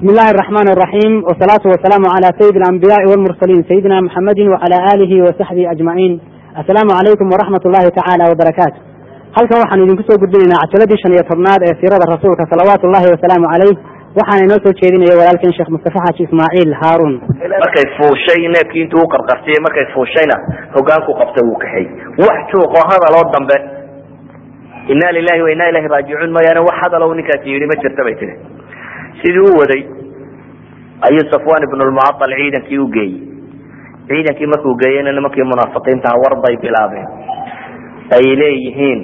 bismi illahi araxman araxiim wsalaatu wasalaamu calaa sayidi alambiyaai walmursaliin sayidina maxamedin wacala aalihi wasaxbihi ajmaciin assalaamu calaykum waraxmat ullahi tacaala wabarakaatu halkan waxaanu idinku soo gudbinaynaa cajaladii shan iyo tobnaad ee siirada rasuulka salawaatu ullahi wasalaamu caleyh waxaana inoo soo jeedinaya walaalkeen sheekh mustafa xaaji ismaaciil haaruun. Markay fuushay neebkii intuu u markay fuushayna hogaanku qabta wuu kaxay wax juuqoo hadaloo dambe. Inaa lilahi wa inaa ilahi raajicuun mooyaane wax hadalow ninkaasi yidhi ma jirta bay tiri sidii u waday ayuu safwan ibn lmucaal ciidankii u geeyey. Ciidankii markuu geeyeyna nimankii munaafiqiintaha war bay bilaabeen. Ay leeyihiin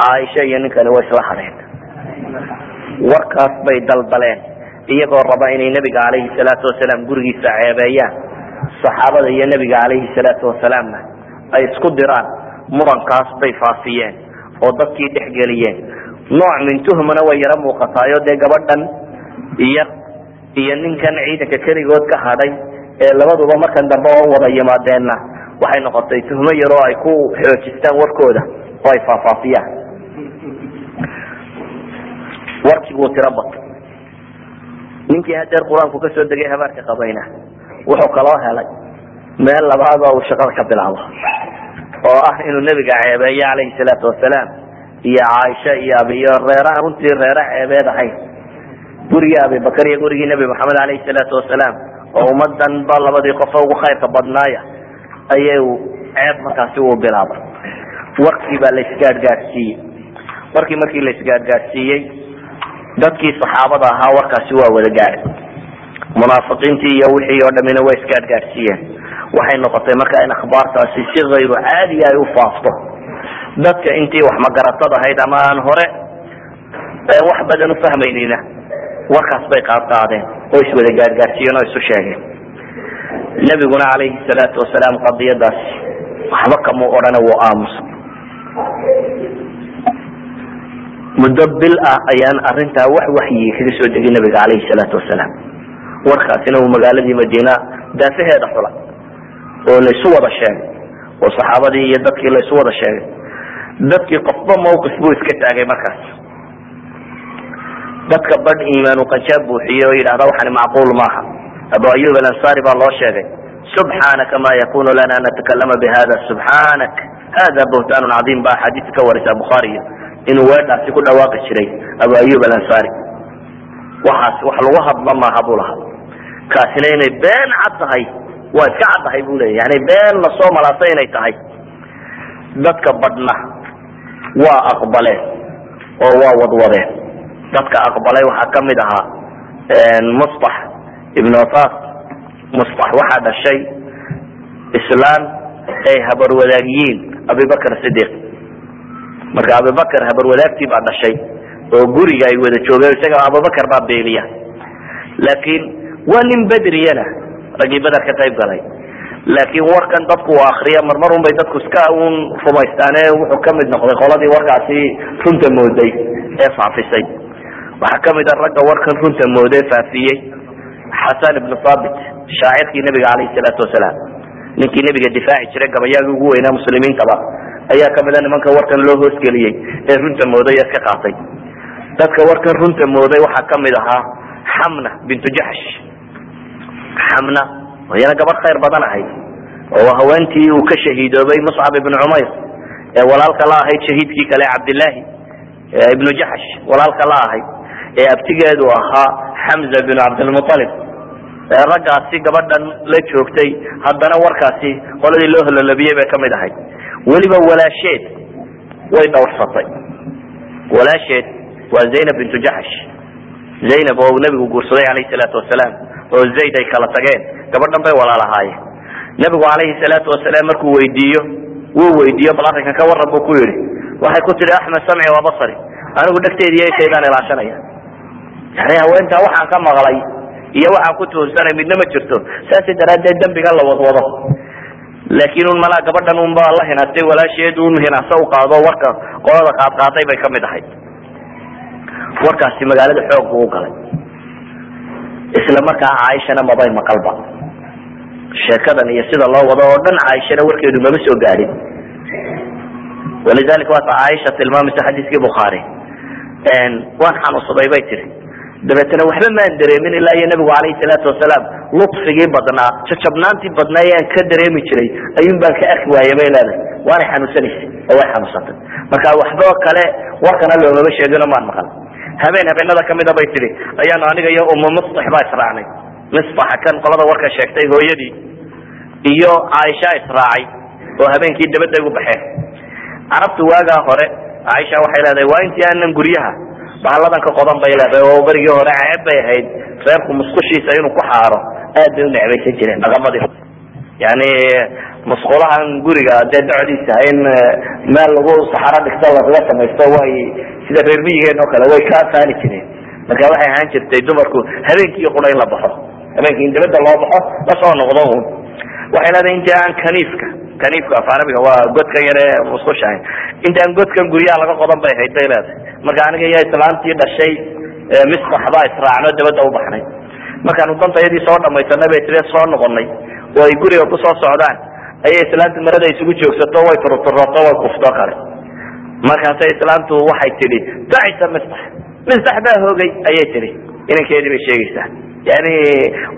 caaisha iyo ninkani way isla hadheen warkaas bay daldaleen iyagoo raba inay nebiga calayhi salaatu wasalaam gurigiisa ceebeeyaan. Saxaabada iyo nebiga calayhi salaatu wasalaamna ay isku diraan murankaas bay faafiyeen oo dadkii dhexgeliyeen nooc min tuhmana way yaro muuqataayo dee gabadhan iyo iyo ninkan ciidanka keligood ka hadhay ee labaduba markan dambe oo wada yimaadeenna waxay noqotay tuhmo yaroo ay ku xoojistaan warkooda. Oo ay faafaafiyaan tiro bato ninkii hadeer qur'aanku ka soo degay habaarka qabayna wuxuu kaloo helay. Meel labaad oo uu shaqada ka bilaabo oo ah inuu nebiga ceebeeyo calayhi salaatu wasalaam iyo caaisha iyo abiyo reeraha runtii reera ceebeed ahayn gurigii abibakar iyo gurigii nebi maxamed calayhi salaatu wasalaam oo ummadan ba labadii qofo ugu khayrka badnaaya ayay ceeb markaasi uu bilaabay. Warkii baa la isgaadhgaadhsiiyey. Warkii markii la isgaadhgaadhsiiyey dadkii saxaabada ahaa warkaasi waa wada gaadhay. Munaafiqiintii iyo wixii oo dhamina way isgaadhgaadhsiiyeen. Waxay noqotay marka in akhbaartaasi si kayru caadiga ay u faafto. Dadka intii wax magaratada ahayd ama aan hore wax badan ufahmaynina warkaas bay qaadqaadeen oo iswada gaadhgaadhsiiyeen oo isu sheegeen. Nebiguna calayhi salaatu wasalaam qadiyadaasi waxba kamuu odhana wuu aamusa muddo bil ah ayaan arintaa wax waxyi kaga soo degay nabiga calayhi salaatu wasalaam warkaasina uu magaaladii madiina daafaheeda xulay oo laysu wada sheegay oo saxaabadii iyo dadkii laysu wada sheegay. Dadkii qofba mawqif buu iska taagay markaas dadka badh iimaanu qanjaab buuxiyey oo yidhahda waxani macquul maaha. Abu ayub alansari baa loo sheegay subxaanaka ma yakunu lana an natakalama bihada subxaanak. Hada buhtaan cadiim ba axaadiista ka warisa bukhaariyo inuu weedhaasi ku dhawaaqi jiray abu ayub alansari waxaas wax lagu hadla maaha buu lahaa. Kaasina inay been cad tahay waa iska cad tahay bu leya yani been la soo malaasay inay tahay. Dadka badhna waa aqbaleen oo waa wadwadeen dadka aqbalay waxaa ka mid ahaa mustax ibn afas mustax waxaa dhashay islaan ay habarwadaagiyiin abibakr sidiq marka abibakr habarwadaagtii baa dhashay oo guriga ay wada joogeen isaga abubakar baa beeliya laakiin waa nin bedriyana raggii beder ka qayb galay. Laakiin warkan dadku akriya marmar un bay dadku iska un rumaystaane wuxuu ka mid noqday qoladii warkaasi runta mooday ee faafisay waxaa ka mid a ragga warkan runta mooday faafiyey xasan ibnu thabit shaacirkii nabiga calayhi salaatu wasalaam. Ninkii nebiga difaaci jiray gabayaagii ugu weynaa muslimiintaba ayaa ka mid a nimanka warkan loo hoosgeliyey ee runta mooday ee ka qaatay. Dadka warkan runta mooday waxaa ka mid ahaa xamna bintu jaxsh xamna iyana gabadh khayr badan ahayd oo haweentii uu ka shahiidoobay muscab ibnu cumayr ee walaalka la ahayd shahiidkii kale cabdillaahi ibnu jaxsh walaalka la ahayd ee abtigeedu ahaa xamza binu cabdilmualib raggaasi gabadhan la joogtay haddana warkaasi qoladii loo hololabiyey bay ka mid ahayd. Weliba walaasheed way dhowrsatay walaasheed waa zaynab bintu jaxsh zaynab oo nabigu guursaday calayhi salaatu wasalaam oo zayd ay kala tageen gabadhan bay walaalahaayeen nabigu calayhi salaatu wasalaam markuu weydiiyo wuu weydiiyo bal arrinkan ka warran buu ku yidhi waxay ku tihi axmed samci waa basari. Anigu dhegteediiyo ishaydaan ilaashanaya yani haweentaa waxaan ka maqlay iyo waxaan ku tuhunsanay midna ma jirto. Saasi daraaddeed dembigan la wadwado laakiin un malaa gabadhan un baa la hinaastay walaasheed un hinaaso u qaado warka qolada qaadqaaday bay ka mid ahayd. Warkaasi magaalada xoog buu galay. Isla markaa caaishana mabay maqalba sheekadan iyo sida loo wado oo dhan caaishana warkeedu mama soo gaadhin. Walidalika waata caaisha tilmaamaysa xadiiskii bukhaari. Waan xanuunsaday bay tiri dabeetana waxba maan dareemin ilaa iyo nabigu calayhi salaatu wasalaam lutfigii badnaa jajabnaantii badnaa ee ka dareemi jiray ayuun baan ka arki waayay bay leedahay waanay xanuunsanaysay oo way xanuunsatay marka waxba kale warkana loomama sheegino maan maqal habeen habeenada kamida bay tihi ayaanu aniga iyo umu misbax baa israacnay. Misbaxa kan qolada warka sheegtay hooyadii iyo caaisha israacay oo habeenkii dabadda ugu baxeen. Carabtu waagaa hore caaisha waxay leedahay waa intii aanan guryaha bahalladan ka qodan bay leedahay oo berigii hore ceeb bay ahayd. Reerku musqushiisa inuu ku xaaro aad bay u necbaysan jireen dhaqamadii yani musqulahan guriga dee docdiisa in meel lagu saxaro dhigto lagaga samaysto way sida reer miyigeen oo kale way ka faani jireen. Marka waxay ahaan jirtay dumarku habeenkii qura in la baxo. Habeenkii in dabada loo baxo la soo noqdo un waxay leedahay intii aan kaniifka kaniifka af carabiga waa godkan yare musqushahay inta aan godkan guryaha laga qodan bay ahayd bay leedahay. Marka aniga iyo islaantii dhashay misbax baa israacno dabada u baxnay. Markaanu dantayadii soo dhamaysanay bay tiri soo noqonay oo ay guriga ku soo socdaan. Ayay islaantu marada isugu joogsato way turturooto way kufto kale markaasa islaantu waxay tidhi dacisa misbax misbax baa hoogay ayay tihi inankeedii bay sheegaysaa. Yani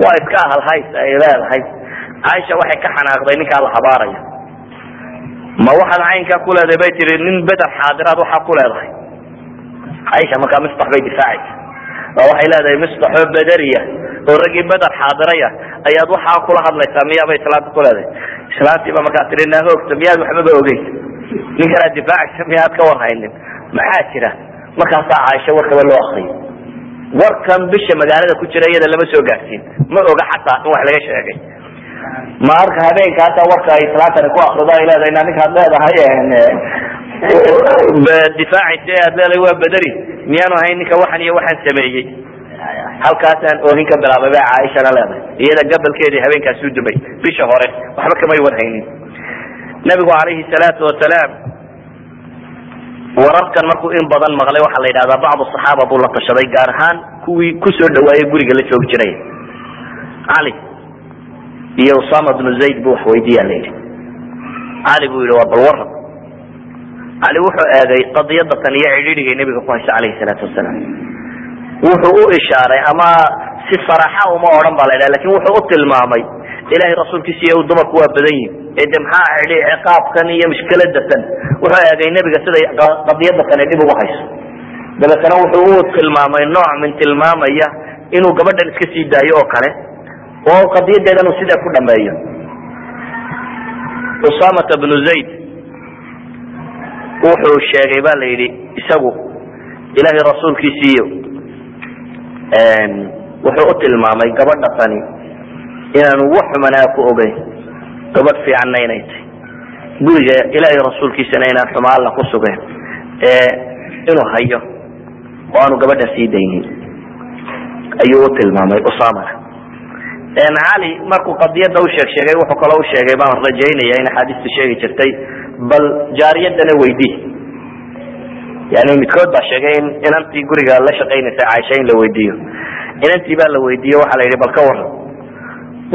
waa iska ahalhays ay leedahay caaisha waxay ka xanaaqday ninkaa la habaaraya. Ma waxaad caynkaa ku leedahay bay tihi nin beder xaadiraad waxaa ku leedahay. Caaisha markaa misbax bay difaacaysa oo waxay leedahay misbaxoo bederiya oo raggii beder xaadiraya ayaad waxaa kula hadlaysaa miyaabay islaanta ku leedahay? Islaantiiba markaa tihi naa hoogta miyaad waxbaba ogeysa ninkanaad difaacaysa miyaad ka warhaynin maxaa jira? Markaasaa caaisha warkaba loo akriyay warkan bisha magaalada ku jira iyada lama soo gaadhsiin. Ma oga xataa in wax laga sheegay marka habeenkaasa warka ay islaantani ku akrido ay leedahay na ninkaad leedahay difaacaysa e aad leedahay waa bederi miyaanu ahayn ninka waxan iyo waxaan sameeyey. Halkaasaan oohin ka bilaabay ba caaishana leedahay. Iyada gabalkeedii habeenkaas u dumay bisha hore waxba kamay warhaynin. Nabigu calayhi salaatu wasalaam wararkan markuu in badan maqlay waxaa la yidhahdaa bacdu saxaaba buu la tashaday gaar ahaan kuwii ku soo dhawaayey guriga la joogi jiray. Cali iyo usama bnu zayd bu wax weydiiya la yidhi cali buu yidhi waa bal waran cali wuxuu eegay qadiyada tan iyo cidhiidhigay nabiga ku haysa calayhi salaatu wasalaam. Wuxuu u ishaaray ama si saraxa uma odhan ba la ydhaha laakiin wuxuu u tilmaamay ilahay rasuulkiisa iyo dumarku waa badan yihiin ee de maxaa idhi ciqaabkan iyo mushkilada tan. Wuxuu eegay nebiga siday qadiyada tani dhib ugu hayso dabeetana wuxuu u tilmaamay nooc min tilmaamaya inuu gabadhan iska sii daayo oo kale oo qadiyadeedan uu sidaa ku dhameeyo usamata bnu zayd wuxuu sheegay ba la yidhi isagu ilahay rasuulkiisiiyo wuxuu u tilmaamay gabadha tani inaanu wax xumanaa ku ogeyn gabadh fiicanna inay tahy guriga ilaahay rasuulkiisana inaan xuma ku sugeen ee inuu hayo oo aanu gabadha sii daynin ayuu u tilmaamay usamana cali markuu qadiyada u sheeg sheegay wuxuu kaloo u sheegay baan rajaynaya in axaadiistu sheegi jirtay bal jaariyadana weydii yani midkood baa sheegay in inantii guriga la shaqaynaysa caaisha in la weydiiyo. Inantii baa la weydiiye waxaa la yidhi bal ka waran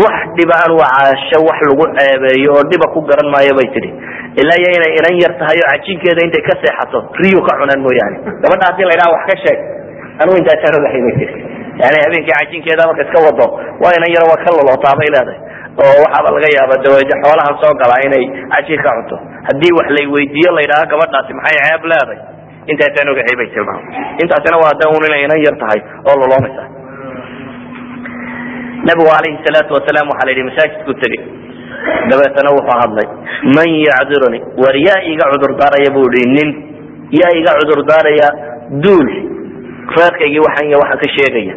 wax dhiba anu caasho wax lagu ceebeeyo oo dhiba ku garan maayo bay tihi ilaa iyo inay inan yar tahay oo cajiinkeeda intay ka seexato riyu ka cunaan mooyaane. Gabadha haddii la ydhaha wax ka sheeg. Anugu intaasaan ogahay bay tihi yani habeenkii cajiinkeeda marka iska wado waa inan yar waa ka lolootaa bay leedahay. Oo waxaaba laga yaaba dawaje xoolahan soo galaa inay cajiin ka cunto. Haddii wax lay weydiiyo la ydhaha gabadhaasi maxay ceeb leedahay? Intaasaan ogahay bay tilmaamay intaasina waa da un inay inan yar tahay oo loloomaysa nabigu alayhi salaatu wasalaam waxaa la yidhi masaajidku tegey dabeetana wuxuu hadlay man yacdiruni war yaa iga cudur daaraya bu ihi nin yaa iga cudur daaraya duul reerkaygii waxan iyo waxa ka sheegaya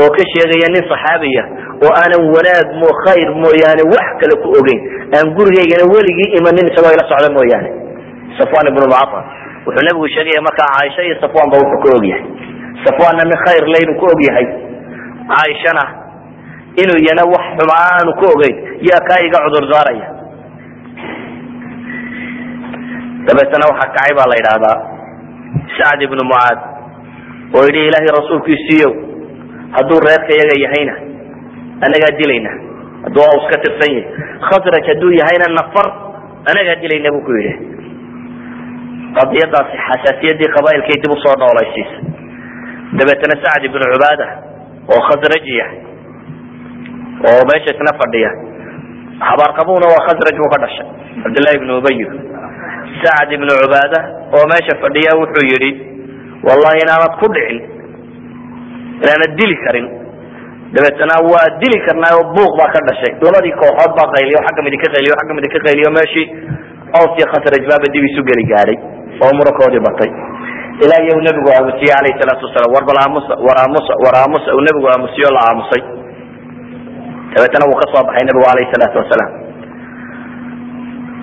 oo ka sheegaya nin saxaabiya oo aanan wanaag mo khayr mooyaane wax kale ku ogeyn aan gurigaygana weligii imanin isagoo ila socda mooyaane. Safwan ibnu mucafar wuxuu nabigu sheegaya markaa caaisha iyo safwan wuxuu ka ogyahay safwanna nin khayr laynu ku ogyahay caaishana inuu yana wax xuma aanu ku ogeyn yaa kaa iga cudur dabeetana waxaa kacay baa la yidhaahdaa sacd ibnu mucaad oo yidhi ilaahay rasuulkiisiiyo hadduu reerka yaga yahayna anagaa dilayna hadduu aus ka tirsan yahay. Khasraj hadduu yahayna nafar anagaa dilayna buu ku yidhi. Qadiyadaasi xasaasiyadii qabailkay dib u soo noolaysiisa dabeetana sacd ibnu cubaada oo khasrajiya oo meesha isna fadhiya habaarqabuuna waa khasraj buu ka dhashay cabdillahi ibnu ubay sacd ibnu cubaada oo meesha fadhiya wuxuu yidhi wallahi inaanad ku dhicin inaanad dili karin. Dabeetana waa dili karnaa oo buuq baa ka dhashay. Labadii kooxood baa qayliyo xagga midi ka qayliyo xagga midi ka qayliyo meeshii. Ows iyo khasraj baaba dib isu geli gaadhay oo murankoodii batay. Ilaa iyo nabigu aamusiyey alayhi salaatu wasalaam. War aamusa war aamusa war aamusa uu nabigu aamusiyo la aamusay. Dabeetana wuu ka soo baxay nabigu alayhi salaatu wasalaam.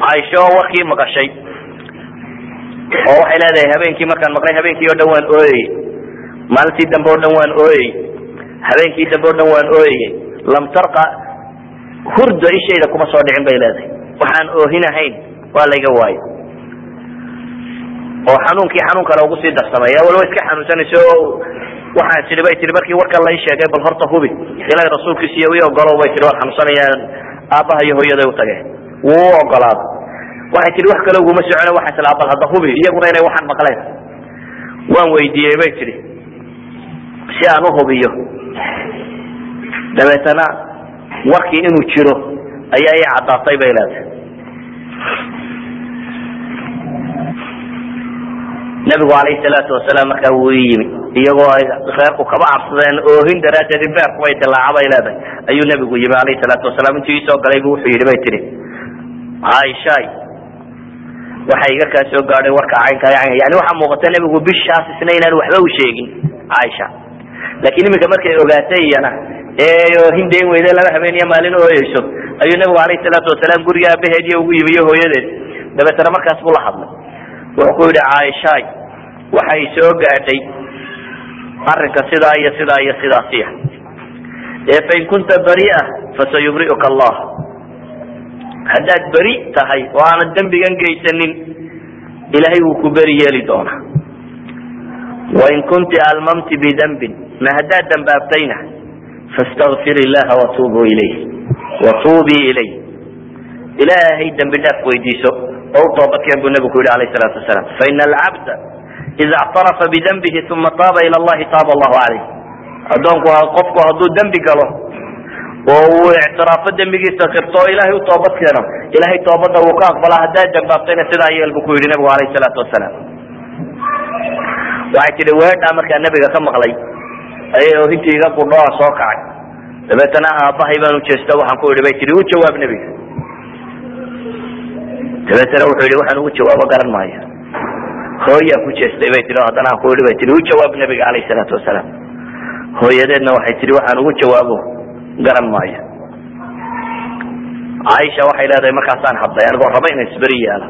Caaisha oo warkii maqashay oo waxay leedahay habeenkii markaan maqlay habeenkii oo dhan waan ooyey. Maalintii dambe oo dhan waan ooyey. Habeenkii dambe o dhan waan ooyey. Lam tarqa hurda ishayda kuma soo dhicin bay leedahay. Waxaan oohinahayn waa layga waayo. Oo xanuunkii xanuun kale ugu sii darsamay. Waliba iska xanuunsanayso. Oo waxaan bay tii markii warkan lai sheegay bal horta hubi. Ilahay rasuulkiisiiyo ii ogolow bay tii waan xanuunsanayaan. Aabbaha iyo hooyaday utageen wuu ogolaaday waxay tihi wax kale uguma socone waxaa tilaa bal hadda hubi iyaguna inay waxaan maqleen. Waan weydiiyey bay tihi si aan uhubiyo dabeetana warkii inuu jiro ayaa ii caddaatay bay leedahay. Nabigu alayhi salaatu wasalaam markaa wuu yimi iyagoo ay reerku kaba cabsadeen oohin daraaddeed beerku bay dilaaca bay leedahay. Ayuu nabigu yimi alayhi salaatu wasalaam intuu iisoo galay bu wuxuu yidhi bay tihi caaishaay waxa iga kaa soo gaadhay warka caynka yani waxaa muuqata nabigu bishaas isna inaan waxba u sheegin caaisha laakiin iminka markay ogaatay iyana ee oohin dayn weyde laba habeen maalin ooyeyso ayuu nabigu alayhi salaatu wasalaam guriga aabaheed iyo ugu yimi iyo hooyadeed. Dabeetana markaas buu la hadlay. Wuxuu ku yidhi caaishaay waxay soo gaadhay arrinka sidaa iyo sidaa iyo sidaasiya ee fain kunta baria fasayubri'uka allah haddaad beri tahay oo aanad dembigan geysanin ilahay wuu ku beri yeeli doonaa. Wain kunti almamti bidembin ma haddaad dambaabtayna fastakfir illaha watuubu ilayh watuubii ilayh. Ilaahay dembi dhaaf weydiiso oo u toobadkeen buu nabigu ku yihi alayh salaatu wasalaam faina alcabda ida اctarafa bidembihi uma taaba ila allahi taaba allahu calayh addoonku qofku hadduu dembi galo oo uu ictiraafo dembigiisa kirto oo ilahay u toobad keeno. Ilahay toobadda wuu ka aqbalaa haddaad dambaabtayna sidaa yeel buu ku yidhi nabigu alayh salaatu wasalaam waxay tihi weedhaa markaa nabiga ka maqlay. Ayay oohintii iga soo kacay. Dabeetana aabbahay baan ujeesta waxaan ku idhi bay tihi u jawaab nebiga dabeetana wuxuu yihi waxaan ugu jawaabo garan maayo. Hooyaa ku jeestay bay tii haddana aan ku ihi bay tii u jawaab nabiga alayh salaatu wasalaam hooyadeedna waxay tihi waxaan ugu jawaabo garan maayo. Caaisha waxay leedahay markaasaan hadlay anigoo raba ina isberi yeela.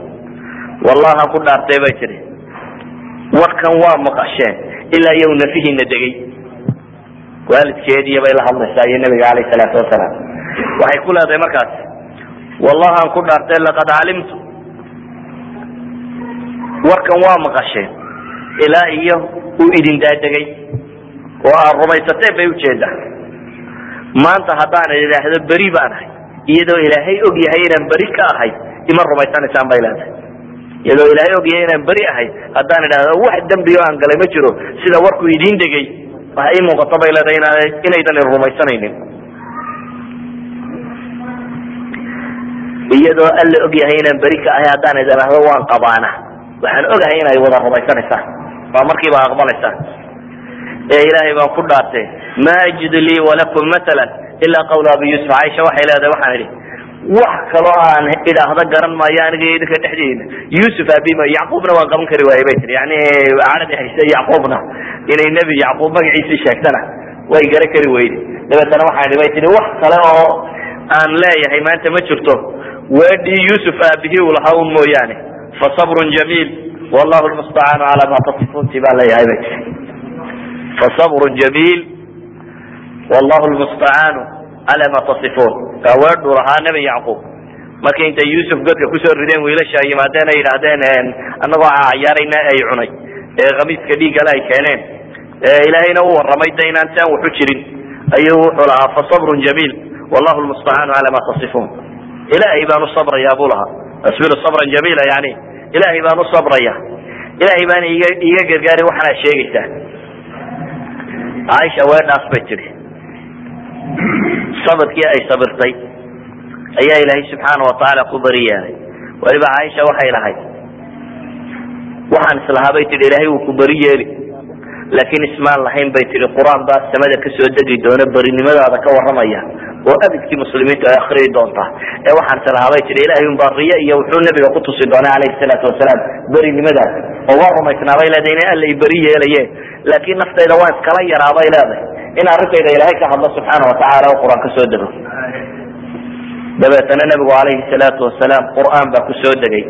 Wallahan ku dhaartay bay tihi warkan waa maqasheen ilaa iyagu nafihiina degay. Waalidkeediiyo bay la hadlaysaa iyo nabiga alayh salaatu wasalaam. Waxay ku leedahay markaas wallahan ku dhaartay laqad calimtu. Warkan waa maqasheen ilaa iyo uu idin daadegay. Oo aad rumaysateen bay u jeedaa maanta haddaan idhaahdo beri baan ahay iyadoo ilaahay og yahay inaan beri ka ahay ima rumaysanaysaan bay leedahay iyadoo ilaahay og yahay inaan beri ahay haddaan idhaahdo wax dembiyo aan galay ma jiro sida warku idiin degay waxa ii muuqato bay leedahay inaydan rumaysanaynin. Iyadoo alla og yahay inaan beri ka ahay haddaan idhaahdo waan qabaana waxaan ogahay inay wada rumaysanaysaan waa markiiba aqbalaysaan ee ilaahay baan ku dhaartay ma ajidu lii walakum maala ilaa qawla abi yuusuf caaisha waxay leedahay waxaan idhi wax kaloo aan idhaahdo garan maayo aniga idinka dhexdeena yuusuf abima yacquubna waan qaban kari waayey bay tii yani carabi hayse yacquubna inay nebi yacquub magaciisii sheegtana way gara kari weyde dabeetana waxaan idhi bay tii wax kale oo aan leeyahay maanta ma jirto. Weedhii yuusuf aabihii uu lahaa un mooyaane fasabrun jamiil. Wallahu lmustacaanu cala ma tasifunti baa leeyahay bay tii fasabrun jamiil wallahu lmustacaanu cala ma tasifuun kaa weedhuu lahaa nebi yacquub markii intay yuusuf godka ku soo rideen wiilasha yimaadeen ay yidhaahdeen annagoo cayaarayna ay cunay ee khamiiska dhiiggale ay keeneen ilaahayna u warramay de waxu jirin ayuu wuxuu lahaa fasabrun jamiil wallahu lmustacaanu cala ma tasifuun ilaahay baan u sabraya buu lahaa asbiru sabran jamiila yani ilaahay baan u sabraya ilaahay baana iga gargaari waxaanaa sheegaysaa caaisha weedhaas bay tidhi sabirkii ay sabirtay ayaa ilaahay subxaana watacaala ku beri yeelay weliba caaisha waxay lahayd. Waxaan islahaa bay tihi ilaahay wuu ku beri yeeli laakiin ismaan lahayn bay tihi qur'aan baa samada ka soo degi doona berinimadaada ka waramaya oo abidkii muslimiintu ay akriyi doontaa ee waxaan islahaa bay tihi ilahay unbaa riye iyo wuxuu nabiga ku tusi doonay calayhi salaatu wasalaam berinimadaas oo waa rumaysnaa bay leedahay in alla beri yeelaye laakiin naftayda waan iskala yaraa bay leedahay in arrintayda ilaahay ka hadlo subxaana watacaala oo qur'aan ka soo dego. Dabeetana nabigu calayhi salaatu wasalaam qur'aan baa ku soo degay.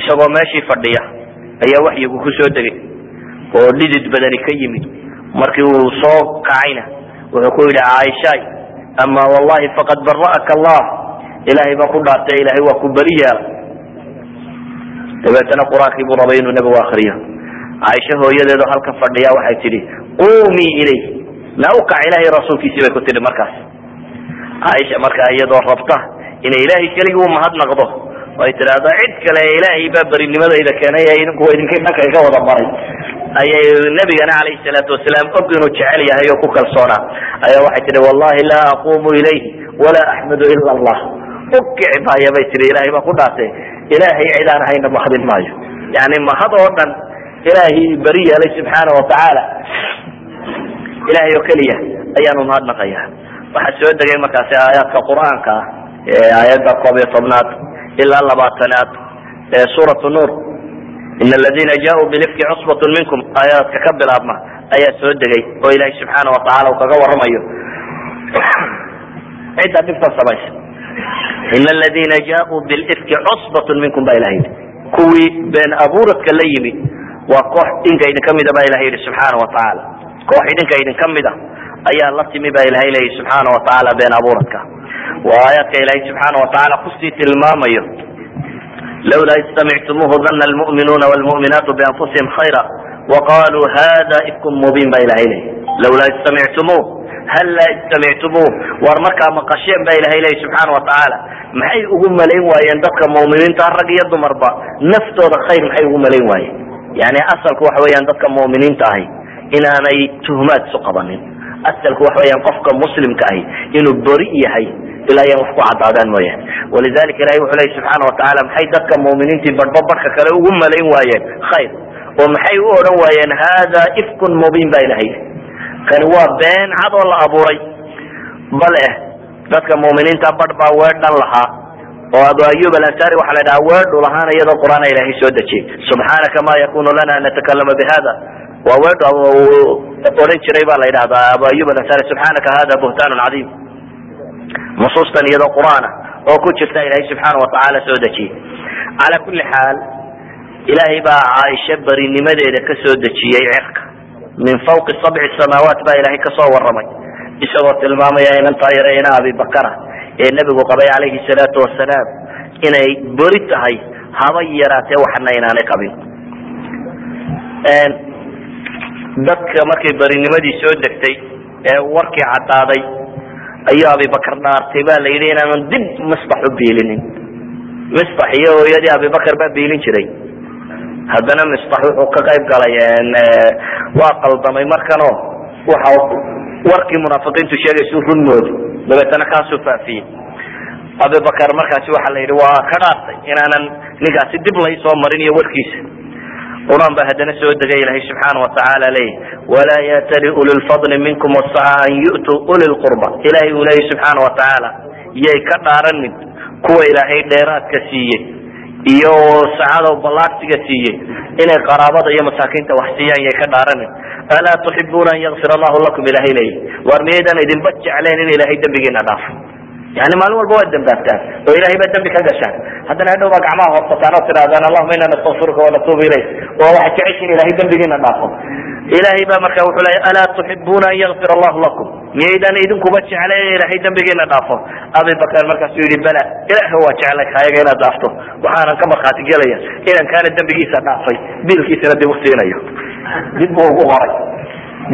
Isagoo meeshii fadhiya ayaa waxyigu ku soo degay oo dhidid badani ka yimid. Markii uu soo kacayna wuxuu ku yidhi caaishaay ama wallahi faqad bara'aka allah ilahay baa ku dhaartay ilahay waa ku beri yeela dabeetana qur'aankii buu rabay inuu nebigu akriyo caaisha hooyadeedo halkan fadhiya waxay tidhi qumii ilayh na ukac ilahay rasuulkiisii bay ku tidhi markaas. Caaisha markaa iyadoo rabta inay ilaahay keligii u mahadnaqdo ay tidhaahdo cid kale ilaahay baa berinimadayda keenay ee idinku idinka dhanka iga wada maray. Ayay nabigana calayhi salaatu wasalaam og inuu jecel yahay oo ku kalsoonaa. Ayaa waxay tihi wallahi laa aqumu ilayh walaa axmadu ila allah. Ukici maayo bay tihi ilahay baa ku dhaartay ilaahay cid aan ahayna mahadin maayo. Yani mahad oo dhan ilaahay beri yeelay subxaana watacaala ilahay oo keliya ayaanu mahadnaqaya waxaa soo degay markaasi aayaadka qur'aanka ah ee aayadda koob iyo tobnaad ilaa labaatanaad ee suuratu nuur in aladina jaauu bilifki cusbat minkum aayaadka ka bilaabma ayaa soo degay oo ilaahay subxaana watacaala uu kaga waramayo cidda dhibtan samaysa in aladina jaauu bilifki cusbat minkum ba ilaha yidhi kuwii been abuuradka la yimi waa koox idinka idin kamida ba ilaha yidhi subxaana watacaala koox idinka idin kamida ayaa la timi ba ilahay leeyahy subxaana watacaala been abuuradka. Waa aayaadka ilaahay subxaana watacaala ku sii tilmaamayo. Lawlaa id samictumuuhu dana lmu'minuuna bianfusihim khayra waqaluu hada ifkum mubiin ba ilahay leeyahy lawlaa id hallaa id war markaa maqasheen ba ilahay leeyahy subxaana watacaala maxay ugu malayn waayeen dadka mu'miniinta rag iyo dumarba? Naftooda khayr maxay ugu malayn waayeen? Yani asalku waxa weeyaan dadka mu'miniinta ahi inaanay tuhmaad isu qabanin asalku waxa weyaan qofka muslimka ahi inuu beri yahay ilaa yan wax ku cadaadaan mooyaane walidalika ilahi wuxuu leyi subxaana watacaala maxay dadka mu'miniintii badhba badhka kale ugu malayn waayeen? Khayr. Oo maxay u odhan waayeen hada ifkun mubiin ba ilahay kani waa been cad oo la abuuray bale dadka mu'miniinta badh baa weedhan lahaa. Oo abu ayub alansari waxaa la dhahaa weedhu lahaana iyadoo qur'aan ilahay soo dejiyey subxaanaka ma yakunu lana an natakalama bihada waa weedh odhan jiray ba la yidhahdaa abu ayub alansari subxaanaka hada buhtaanun cadiim nusuustan iyadoo qur'aana oo ku jirta ilahay subxaana watacaala soo dejiyey cala kulli xaal ilaahay baa caaisha berinimadeeda ka dejiyey cirka min fawqi sabci samaawaat baa ilahay ka soo waramay isagoo tilmaamaya inantaa yare ina abibakara ee nebigu qabay calayhi salaatu wasalaam inay beri tahay haba yaraatee waxna inaanay qabin dadka markay berinimadii soo degtay ee warkii caddaaday ayuu abibakar dhaartay ba la inaanan dib misbax u biilinin. Misbax iyo hooyadii abibakar baa biilin jiray. Haddana misbax wuxuu ka qayb galay waa qaldamay markano waxa warkii munaafiqiintu sheegaysu run moodi dabeetana kaasuu faafiyey. Abibakar markaasi waxa la waa ka dhaartay inaanan ninkaasi dib laysoo marin iyo warkiisa qur'aan baa haddana soo degay ilahay subxaana watacaala leeyahy walaa yatali uli lfadli minkum wasaca an yu'tuu uli lqurba ilahay uu leeyahy subxaana watacaala yay ka dhaaranin kuwa ilaahay dheeraadka siiyey iyo sacada ballaagsiga siiyey inay qaraabada iyo masaakiinta wax siiyaan yay ka dhaaranin alaa tuxibuuna an yakfir allahu lakum ilahay leeyahy war miyaydaan idinba jecleen in ilahay dembigiina dhaafo yani maalin walba waad dambaabtaan oo ilahay baa dambi ka gashaan haddana hadhow baa gacmaha hoobsataan oo tidhahdaan allahuma ina nastakfiruka wanatuubu ilayk oo waxaad jeceshiin ilahay dembigiina dhaafo ilahay baa marka wuxuu leeya alaa tuxibuuna an yakfir allahu lakum. Miyaydaan idinkuba jecleen in ilahay dembigiina dhaafo abibakar markaasuu yihi bala ilaah waa jeclay kaayaga inaad dhaafto waxaanan ka markhaati gelaya inan kaana dembigiisa dhaafay biilkiisana dib u siinayo dib buu ugu qoray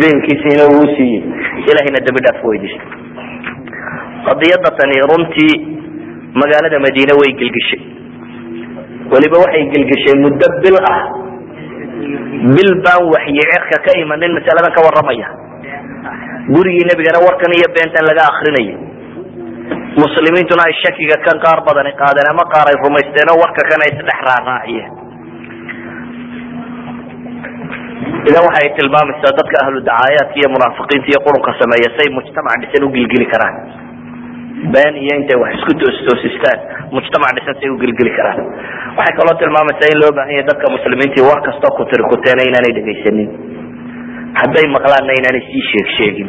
biilkiisiina uu siiyey ilahayna dembi dhaaf weydiistay qadiyada tani runtii magaalada madiine way gelgeshay weliba waxay gelgeshay muddo bil ah. Bil baan waxyi cirka ka imanin masaladan ka waramaya gurigii nebigana warkan iyo beentan laga akrinayay muslimiintuna ay shakiga kan qaar badani qaadeen ama qaar ay rumaysteen oo warka kan ay isdhex raaraaciyeen idan waxay tilmaamaysaa dadka ahlu dacaayaadka iyo munaafiqiinta iyo qurunka sameeya say mujtamac dhisan u gilgili karaan been iyo intay wax isku toostoosistaan mujtamac dhisan say u gilgili karaan. Waxay kaloo tilmaamaysaa in loo baahan yahay dadka muslimiintii war kastoo kutiri kuteena inaanay dhegaysanin. Hadday maqlaanna inaanay sii sheeg sheegin.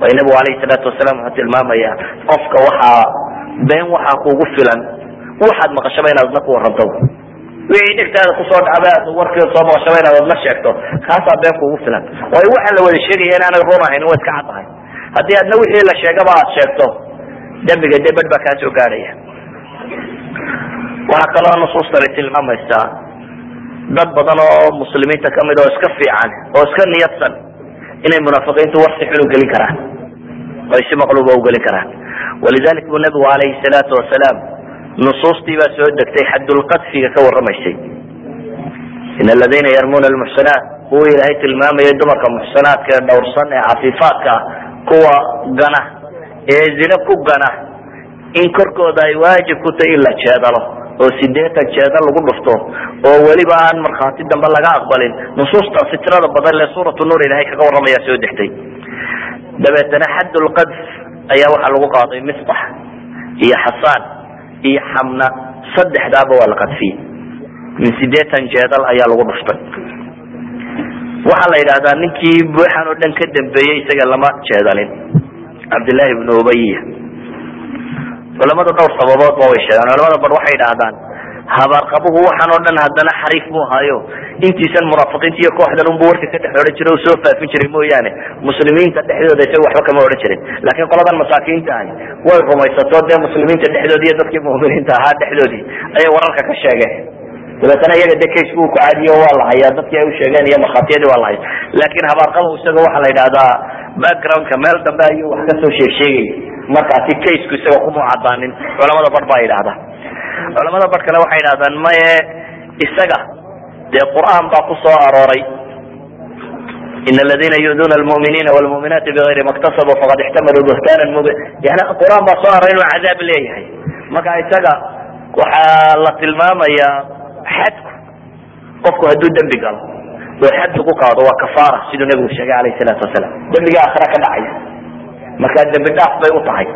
Waayo nabigu alayhi salaatu wasalaam wuxuu tilmaamaya qofka waxaa been waxaa kugu filan waxaad maqashaba inaad adna ku waranto wixii dhegtaada ku soo dhacba aad warkeeda soo maqashaba inaad adna sheegto. Kaasaa been kugu filan. Waayo waxaan la wada sheegaya inaanay run ahayn waa iska caddahay. Haddii adna wixii la sheegaba aad sheegto dembiga dee baa kaa soo gaadhaya waxaa kaloo nusuustani tilmaamaysaa. Dad badan oo muslimiinta ka mid oo iska fiican oo iska niyadsan inay munaafiqiintu war si xun gelin karaan oo ay si maqluuba u gelin karaan. Walidalik buu nabigu alayhi salaatu wasalaam nusuustii baa soo degtay xaddulqadfiga ka warramaysay. In aladiina yarmuna almuxsanaat kuwa ilaahay tilmaamaya dumarka muxsanaadka ee dhowrsan ee cafiifaadka ah kuwa gana ee zine ku gana in korkooda ay waajib ku tahay in la jeedalo oo sideetan jeeda lagu dhufto oo weliba aan markhaati dambe laga aqbalin nusuusta fitrada badan le suuratu nuur ilahay kaga warramaya soo degtay. Dabeetana xaddulqadf ayaa waxaa lagu qaaday misbax iyo xasaan iyo xamna saddexdaaba waa la qadfiyey. Min sideetan jeedal ayaa lagu dhuftay. Waxaa la yidhahdaa ninkii buuxan oo dhan ka dambeeyey isaga lama jeedalin cabdillahi ibnu ubayiya culamada dhowr sababood ba way sheegaan culamada bar waxay idhaahdaan habaarqabuhu waxaan oo dhan haddana xariif mu hayo intiisan munaafiqiinta iyo kooxdan unbu warka ka dhex odhan jiray oo soo faafin jiray mooyaane. Muslimiinta dhexdooda isaga waxba kama odhan jirin. Laakiin qoladan masaakiinta ahi way rumaysato dee muslimiinta dhexdoodi iyo dadkii mu'miniinta ahaa dhexdoodii ayay wararka ka sheegeen dabeetana iyaga de case bu ku caadiyo waa la hayaa dadkii ay u sheegeen iyo markhaatiyadii waa la haya laakiin habaarqabuhu isaga waxaa la yidhahdaa backgroundka meel dambe ayuu wax ka soo sheeg sheegay. Markaasi casku isaga kuma cadaanin culamada bar baa yidhahda culamada bar kale waxay yidhahdaan maye isaga dee qur'aan baa ku soo arooray. In aladina yu'duna almu'miniina wlmu'minaati bigayri maktasabuu faqad ixtamaluu buhtaanan mubin. Yani qur'aan baa soo arooray inuu cadaab leeyahay. Marka isaga waxaa la tilmaamayaa xadku qofku hadduu dembi galo oo xad lagu qaado waa kafaara siduu nabigu sheegay alayh salaatu wasalaam. Dembiga aakhira ka dhacaya. Markaa dembi dhaaf bay u tahay.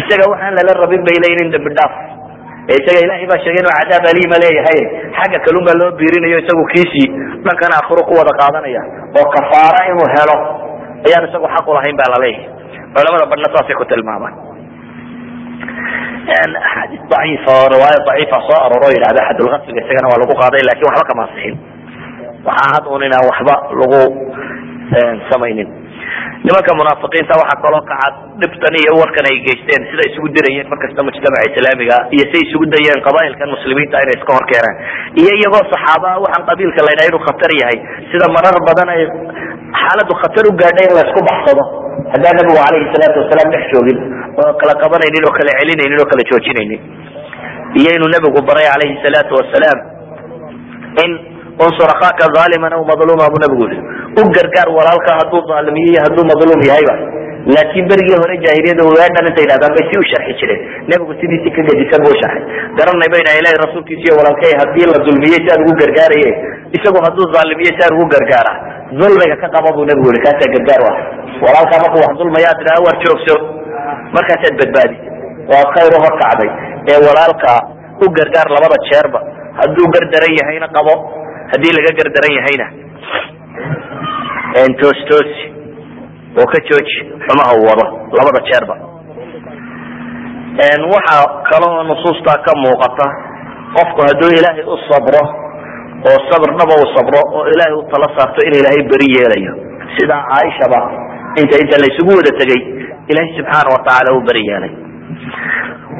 Isaga waxaan lala rabin bay leeyihiin dembi dhaaf. Isaga ilahay baa sheegay inuu cadaab aliima leeyahay. Xagga kalun baa loo biirinayo isagu kiisii dhankan aakhiro ku wada qaadanaya. Oo kafaara inuu helo. Ayaan isagu xaq ulahayn baa la leeyahay culamada badhna saasay ku tilmaamaan axaadiis daciifa oo riwaaya daciifa soo arooro yidhahda xadulkasfiga isagana waa lagu qaaday laakiin waxba kama asixin waxaa had un inaan waxba lagu samaynin. Nimanka munaafiqiinta waxaa kaloo ka cad dhibtan iyo warkan ay geysteen sida isugu dirayeen markasta mujtamaca islaamiga iyo say isugu dayeen qabailkan muslimiinta inay iska hor keenaan. Iyo iyagoo saxaaba waxaan qabiilka la inuu khatar yahay sida marar badan ay xaaladu khatar u gaadhay in la baxsado. Haddaan nabigu alayhi salaatu wasalaam dhex joogin oo kala qabanaynin oo kala celinaynin oo kala joojinaynin. Iyo inuu nabigu baray alayhi salaatu wasalaam in unsur akaaka aaliman aw madluma buu nabigu yii u gargaar walaalka hadduu aalimiyo iyo hadduu madluum yahayba laakiin berigii hore jaahiliyada weedhan intay yidhahdaan bay si u sharxi jireen. Nebigu sidiisi ka gedisan buu sharxay. Garanay bay dhaha ilahi rasuulkiisa iyo walaalkay haddii la dulmiyey si aan ugu gargaaraye isagu hadduu aalimiye si aan ugu gargaara dulmiga ka qaba buu nabigu yihi kaasaa gargaar u ah walaalkaa markuu wax dulmaya ad tidhaha war joogso markaasaad badbaadisay waa khayr u horkacday ee walaalka u gargaar labada jeerba. Hadduu gardaran yahayna qabo haddii laga gardaran yahayna. Toos toosi oo ka jooji xumaha uu wado labada jeerba. Waxaa kaloo nusuustaa ka muuqata qofku hadduu ilaahay u sabro oo sabr dhaba u sabro oo ilaahay u tala saarto in ilaahay beri yeelayo. Sidaa caaishaba inta inta la wada tegay ilaahay subxaana watacaala u beri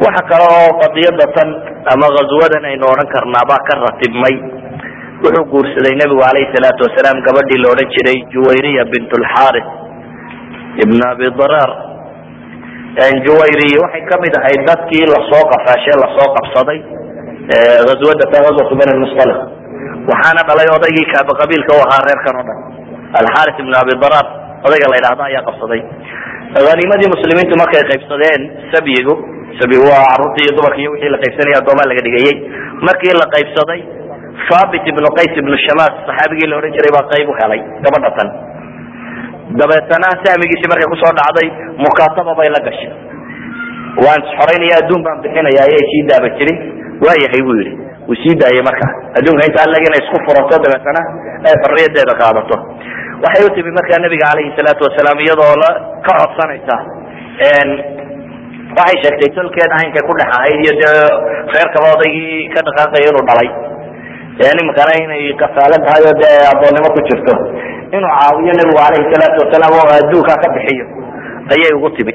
waxa kaloo qadiyada tan ama ghazwadan aynu odhan karnaabaa ka ratibmay wuxuu guursaday nebigu alayhi salaatu wasalaam gabadhii la odhan jiray juwayriya bint lxaris ibn abi darar juwayriya waxay ka mid ahayd dadkii la soo qafaashe la soo qabsaday azwada ta azwatu bani mustalq waxaana dhalay odaygii kaaba qabiilka u ahaa reerkan o dhan alxaris ibn abi darar odayga la yidhaahdo ayaa qabsaday haniimadii muslimiintu markay qaybsadeen sabyigu sabyigu waa carruurtii iyo dumarki iyo wixii la qaybsanaya addoomaa laga dhigayey markii la qaybsaday thabit ibnu qays ibnu shamaas saxaabigii la odhan jiray baa qayb u helay gabadha tan. Dabeetana sahmigiisii markay ku soo dhacday mukaataba bay la gashay. Waan xoraynaya adduun baan bixinaya ayay sii daaba jirin waayahay buu yidhi wuu sii daayey marka. Adduunka intaa leg inay isku furato dabeetana ay xorriyadeeda qaadato waxay u timi markaa nabiga calayhi salaatu wasalaam iyadoo la ka codsanaysa. Waxay sheegtay tolkeed ahankay ku dhex ahayd iyo dee reerkaba odaygii ka dhaqaaqaya inuu dhalay. Nimankana inay kasaale tahay oo dee addoonnimo ku jirto. Inuu caawiyo nebigu calayhi salaatu wasalaam oo adduunkaa ka bixiyo. Ayay ugu timi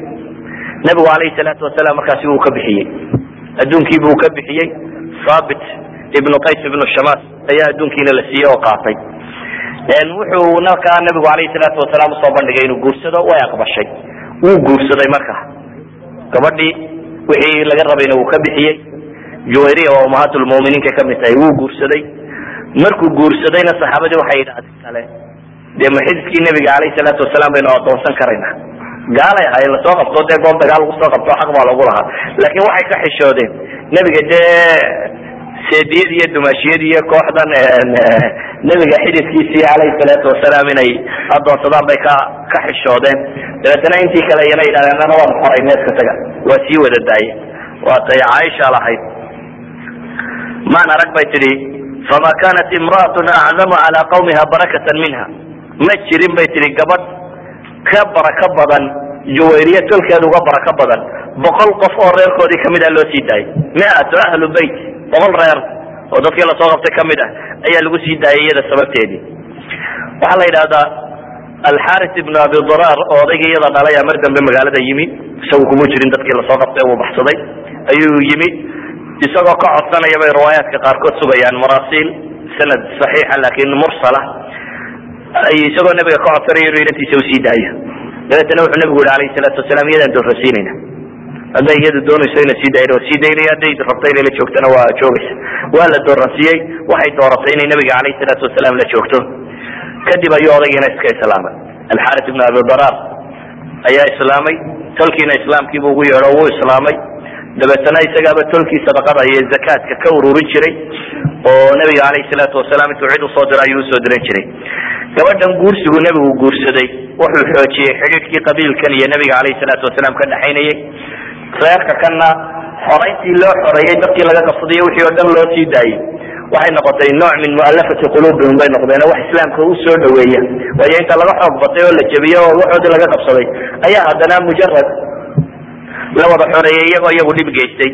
nebigu calayhi salaatu wasalaam markaasi wuu ka bixiyey. Adduunkiibu uu ka bixiyey. Thabit ibnu qays ibnu shamaas ayaa adduunkiina la siiyey oo qaatay wuxuu markaa nabigu calayhi salaatu wasalaam u soo bandhigay inuu guursado way aqbashay. Wuu guursaday marka. Gabadhii wixii laga rabayna wuu ka bixiyey juwayriya waa ummahaatulmuminiinka ka mid tahay wuu guursaday. Markuu guursadayna saxaabadii waxay yidhahdeen kale. Dee ma xididkii nabiga calayhi salaatu wasalaam baynu adoonsan karayna. Gaalay ahay la soo qabto dee goob dagaal lagu soo qabto xaq baa lagu lahaa. Laakiin waxay ka xishoodeen. Nebiga dee seediyad iyo dumaashiyad iyo kooxdan nebiga xididkiisii calayhi salaatu wasalaam inay adoonsadaan bay ka ka xishoodeen. Dabeetana intii kale iyana yidhahdeen ana waan xoray needka taga waa sii wada daaye waatay caaisha lahayd. Maan arag bay tidhi fama kanat imra'atun acdamu calaa qawmiha barakatan minha ma jirin bay tidhi gabadh ka barako badan juwayriye tolkeeda uga barako badan boqol qof oo reerkoodii ka mid ah loo sii daayay. Miatu ahlu beyt boqol reer oo dadkii la soo qabtay ka mid ah ayaa lagu sii daayay iyada sababteedii. Waxaa la yidhahdaa alxaris ibnu abi duraar oo odaygii iyada dhalay mar dambe magaalada yimi. Isagu kuma jirin dadkii la soo qabtay uu baxsaday. Ayuu yimi. Isagoo ka codsanaya bay riwaayaadka qaarkood sugayaan marasiil sanad saxiixa laakin mursala. Isagoo nabiga ka codsanaya inuu inantiisa u sii daayo. Dabeetana wuxuu nabigu yihi alayhi salaatu wasalaam iyadaan doorrasiinayna hadday iyadu doonayso ina sii waa sii daynaya hadday rabto inay la joogtana waa joogaysa. Waa la dooransiiyey waxay dooratay inay nabiga calayhi salaatu wasalaam la joogto. Kadib ayuu odaygiina iska islaamay. Alxaris ibnu abi daraar ayaa islaamay tolkiina islaamkiibu ugu yeedho wuu islaamay. Dabeetana isagaaba tolkii sadaqada iyo zakaadka ka ururin jiray oo nabiga calayhi salaatu wasalaam intuu cid u soo diro ayuu u soo diran jiray. Gabadhan guursigu nebigu guursaday wuxuu xoojiyey xidhiidhkii qabiilkan iyo nabiga calayhi salaatu wasalaam ka dhexaynayay reerka kanna xorayntii loo xoreeyey dadkii laga qabsaday wixii oo dhan loo sii daayey waxay noqotay nooc min mualafati quluubihim bay noqdeen wax islaamka u soo dhaweeya waayo inta laga xoog batay oo la jebiyey oo waxoodii laga qabsaday ayaa haddana mujarad la wada xoreeyey iyagoo iyagu dhib geystay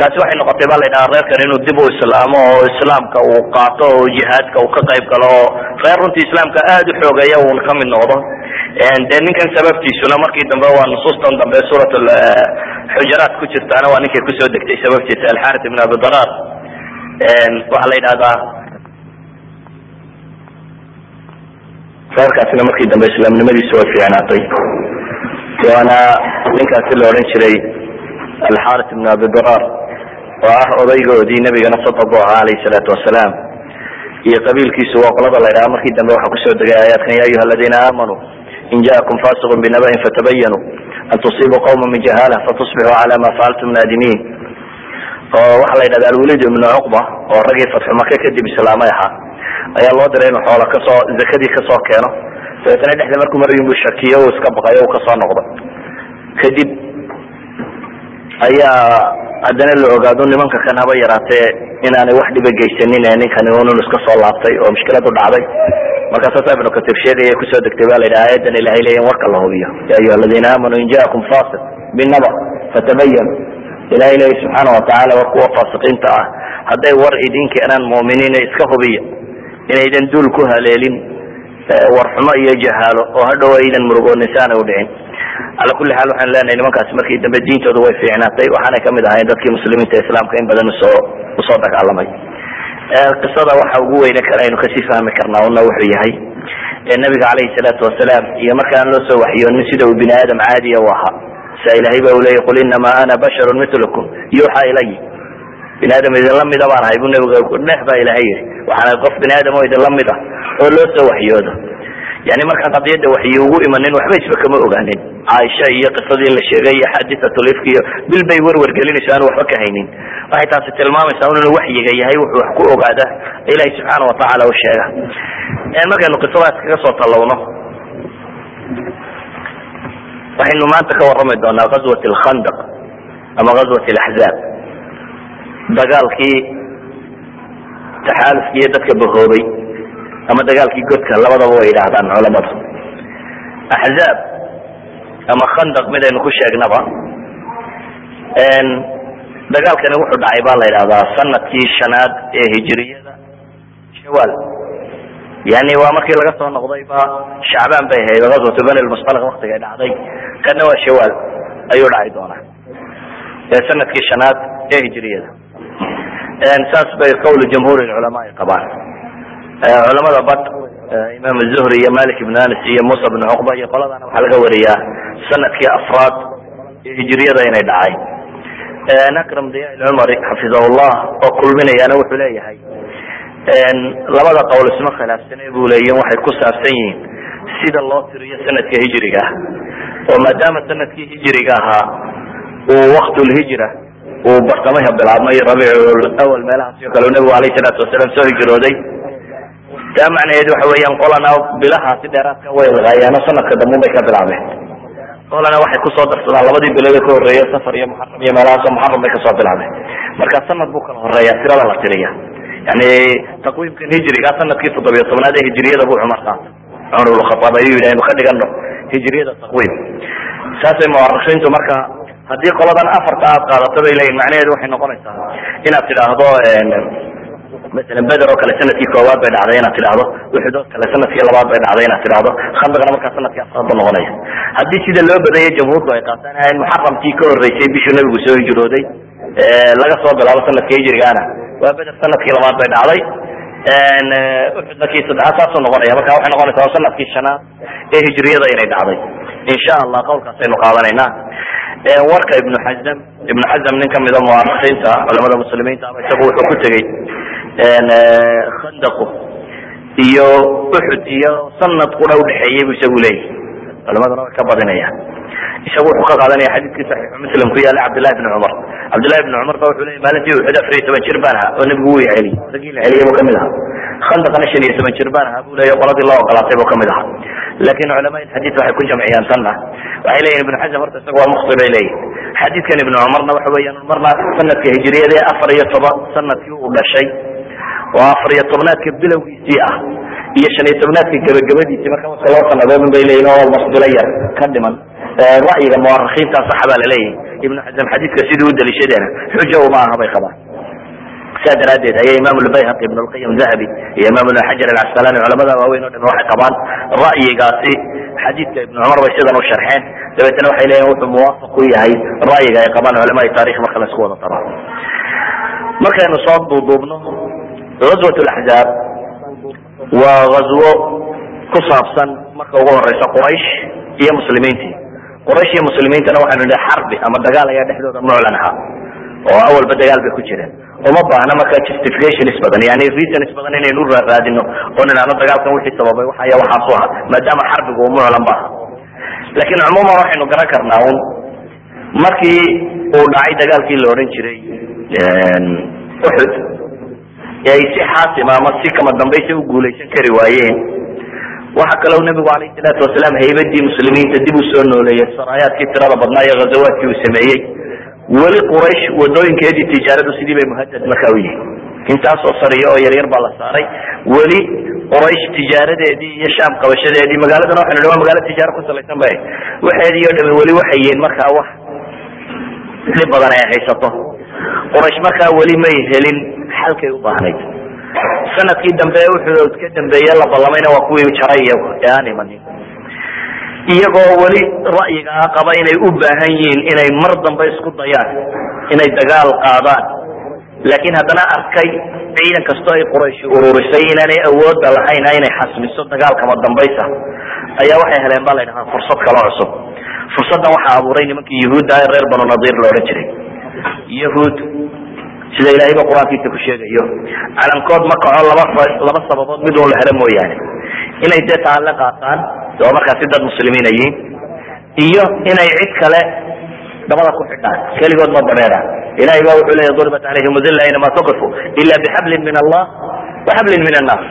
taasi waxay noqotay ba la ydhaha reerkan inuu dib u islaamo oo islaamka uu qaato oo jihaadka uu ka qayb galo oo reer runtii islaamka aada u xoogeeya uun ka noqdo. Dee ninkan sababtiisuna markii dambe waa nusuustan dambe suurat xujaraat ku jirtaana waa ninkay ku soo degtay sababtiisa alxaris ibn abi daraar waxaa la yidhahdaa reerkaasina markii dambe islaamnimadiisu way fiicnaatay. Waana ninkaasi la odhan jiray alxaris ibn abi daraar oo ah odaygoodii nabigana sadaq u ahaa alayhi salaatu wasalaam iyo qabiilkiisu waa qolada la ydhaha markii dambe waxaa ku soo degay aayaadkan ya ayuha aladiina aamanuu in jaakum fasiqun binabain fatabayanuu an tusiibuu qawma min jahaala fatusbixuu cala ma facaltum naadimiin. Oo waxaa la yidhahda alwalid ibnu cuqba oo raggii fatxu maka kadib islaamay ahaa ayaa loo diray inuu xoola ka soo zakadii ka soo keeno. Dabeetana dhexda markuu marayun buu shakiyo uu iska baqay o uu ka soo noqdo. Kadib ayaa haddana la ogaado nimanka kan haba yaraatee inaanay wax dhiba geysanin ee ninkani unun iska soo laabtay oo mushkiladu dhacday. Markaasasa ibnu katir sheegaya ku soo degtay ba la yidhaha aayadan ilahay leeya warka la hubiyo. Ya ayuha aladiina aamanuu in jaakum fasiq binaba fatabayanu ilahay leeya subxaana watacaala war kuwa faasiqiinta ah. Hadday war idin keenaan mu'miniina iska hubiya inaydan duul ku haleelin warxumo iyo jahaalo oo hadhow aydan aanay udhicin ala kuli xaal waxaan leenahay nimankaasi markii dambe diintoodu way fiicnaatay waxaanay ka mid ahayn dadkii muslimiinta islaamka in badan u soo u soo dagaalamay. Qisada waxa ugu weyne kale aynu ka sii fahmi karnaa una wuxuu yahay nabiga calayhi salaatu wasalaam iyo markaan loo soo waxyoonin sida uu bini aadam caadiya u ahaa. Sa ilahay ba u leeyay qul inama ana basharun milukum yuuxa ilay bini aadam idinla baan ahay bu nabiga dheh baa ilahay yihi waxaana qof bini aadam oo idinla ah oo loo soo waxyoodo yani markaan qadiyadda waxyi ugu imanin waxba isba kama ogaanin. Caaisha iyo qisadii la sheegay iyo xaadiatulifk iyo bil bay werwer gelinayso aanu waxba ka haynin. Waxay taasi tilmaamaysaa inuu waxyiga yahay wuxuu wax ku ogaada ilahi subxaana watacaala u sheega. Markaynu qisadaas kaga soo tallowno waxaynu maanta ka warrami doonaa gazwat alkhandaq ama gazwat alaxzaab dagaalkii taxaalufki iyo dadka bahoobay ama dagaalkii godka labadaba way yidhaahdaan culamadu axzaab ama khandaq midaynu ku sheegnaba dagaalkani wuxuu dhacay baa la yidhahdaa sannadkii shanaad ee hijiriyada shawaal yani waa markii laga soo noqday ba shacbaan bay ahayd gazwatu bani lmustalaq waktigay dhacday. Kana waa shawaal ayuu dhaci doonaa sannadkii shanaad ee hijiriyada saas bay qawl jamhuur culamaa qabaan culamada bad imaam zuhri iyo malik ibn anas iyo musa bn cuqba iyo qoladana waxaa laga wariyaa sannadkii afraad ee hijiriyada inay dhacay. Akram diya cumari xafidahullah oo kulminayaana wuxuu leeyahay labada qowl isma khilaafsane buu leeyihiin waxay ku saabsan yihiin sida loo tiriyo sanadka hijriga. Oo maadaama sannadkii hijriga ahaa uu waktulhijra uu bartamaha bilaabmay rabiicul awal meelahaas oo kale nabigu alayh salaatu wasalaam soo hijrooday taa macnaheedu waxa weeyaan qolana bilahaasi dheeraadka way laqaayaano sanadka dambe bay ka bilaabeen. Qolana waxay ku soo darsadaan labadii bilood ka horreeya safar iyo muxaram iyo meelahaasoo muxaram bay ka soo bilaabeen. Marka sanad buu kala horreeya tirada la tiriya yani taqwiimkan hijriga sannadkii toddobiyo tobnaad ee hijriyada buu cumar qaatay. Cumar ibn khataab ayuu yidhi aynu ka dhigano hijriyada taqwiim. Saasay muwarikiintu marka haddii qoladan afarta aad qaadato bay leeyihiin macnaheedu waxay noqonaysaa inaad tidhaahdo masalan beder oo kale sannadkii koowaad bay dhacday inaad tidhaahdo. Uxud oo kale sannadkii labaad bay dhacday inaad tidhaahdo. Khandaqna markaa sannadkii afraad ba noqonaya haddii sida loo badayay jamhuurku ay qaataan ahayn muxaramkii ka horreysay bishuu nabigu soo hijrooday laga soo bilaabo sanadka hijrigaana waa beder sannadkii labaad bay dhacday. Uxudna kii saddexaad saasuu noqonaya. Marka waxay noqonaysaa sannadkii shanaad ee hijriyada inay dhacday. Insha allah qawlkaasaynu qaadanaynaa. Warka ibnu xazam ibnu xazam nin kamida muwarikiinta culamada muslimiinta isagu wuxuu ku tegey khandaqu iyo uxud iyo sanad qura udhexeeyey bu isagu leeyahy culamaduna way ka badinayaan. Isagu wuxuu ka qaadanaya xadiidkii saxiixu muslim ku yaalla cabdillahi bni cumar cabdillahi bni cumar ba wuxuu leeyay maalintii uxud afar iyo toban jir baan ahaa oo nebigu wuu celiyey ragii la celiyay buu ka mid ahaa. Khandaqna shan iyo toban jir baan ahaa buu leeya qoladii loo ogolaatay buu ka mid ahaa. Lakin culamaa xadiid waxay ku jamciyaan tanna waxay leyihin ibnu xazam horta isaga waa mukti bay leeyihiin xadiidkan ibnu cumarna waxa weeyaan marna sanadka hijriyada ee afar iyo toban sannadkii uu dhashay oo afar iyo tobnaadka bilowgiisii ah iyo shan iyo tobnaadka gebagabadiisii marka waska loo sanadoodun bay leyihin oo almost bilo yar ka dhiman. Ra'yiga muwarikiinta saxa baa la leeyahay ibnu xazam xadiidka sidii u daliishadeena xuja uma aha bay qabaan. Saa daraadeed aya imam lbayhaqi ibn lqayim dahabi iyo imam ibn xajar alcasqalani culamada waaweyn o dham waxay qabaan ra'yigaasi. Xadiidka ibnu cumar bay sidan u sharxeen. Dabeetna waxay leeyihiin wuxuu muwaafaq u yahay ra'yiga ay qabaan culamaai tarikh marka la isku wada daro markaynu soo duuduubno gazwat laxzaab waa gazwo ku saabsan marka ugu horeysa quraysh iyo muslimiintii. Quraysh iyo muslimiintana waxaynu nihi xarbi ama dagaal ayaa dhexdooda muclan ahaa oo awalba dagaal bay ku jireen. Uma baahna marka justifications badan yani reasons badan inaynu raaraadino oo nidhahno dagaalkan wixii sababay waxaya waxaasu aha maadaama xarbigu uu muclan ba aha laakiin cumuuman waxaynu garan karnaa un markii uu dhacay dagaalkii la odhan jiray uxud ee ay si xaasima ama si kama dambaysa u guulaysan kari waayeen. Waxa kaloo nabigu alayh salaatu wasalaam haybadii muslimiinta dib u soo nooleeyey saraayaadkii tirada badnaa iyo ghazawaadkii uu sameeyey. Weli quraysh wadooyinkeedii tijaaradu sidii bay muhadad markaa u yihiin intaasoo sariyo oo yaryar baa la saaray. Weli quraysh tijaaradeedii iyo shaam qabashadeedii magaaladana waxanu hi waa magaalo tijaaro ku salaysan ba waxeedii o dhami weli waxay yihiin markaa wax dhib badan ay haysato quraysh markaa weli may helin xalkay u baahnayd. Sanadkii dambe wuxuu ka dambeeye la ballamayna waa kuwii jaray iyagu ee aan imanin iyagoo weli ra'yigaa qaba inay u baahan yihiin inay mar dambe isku dayaan inay dagaal qaadaan. Laakiin haddana arkay ciidan kastoo ay qurayshi ururisay inaanay awoodda lahayna inay xasmiso dagaalkama dambaysa. Ayaa waxay heleen ba la ydhahaa fursad kaloo cusub. Fursaddan waxaa abuuray nimankii yahuudda ee reer banu nadiir la odhan jiray yahuud sida ilaahayba qur'aankiisa ku sheegayo calankood ma kaco laba laba sababood mid un la helo mooyaane. Inay dee taalle qaataan oo markaasi dad muslimiina yihiin iyo inay cid kale dabada ku xidhaan. Keligood ma bareeraan ilahay ba wuxuu leya duribat calayhim udilla aynama tuqifu ila bixablin min allah waxablin min annaas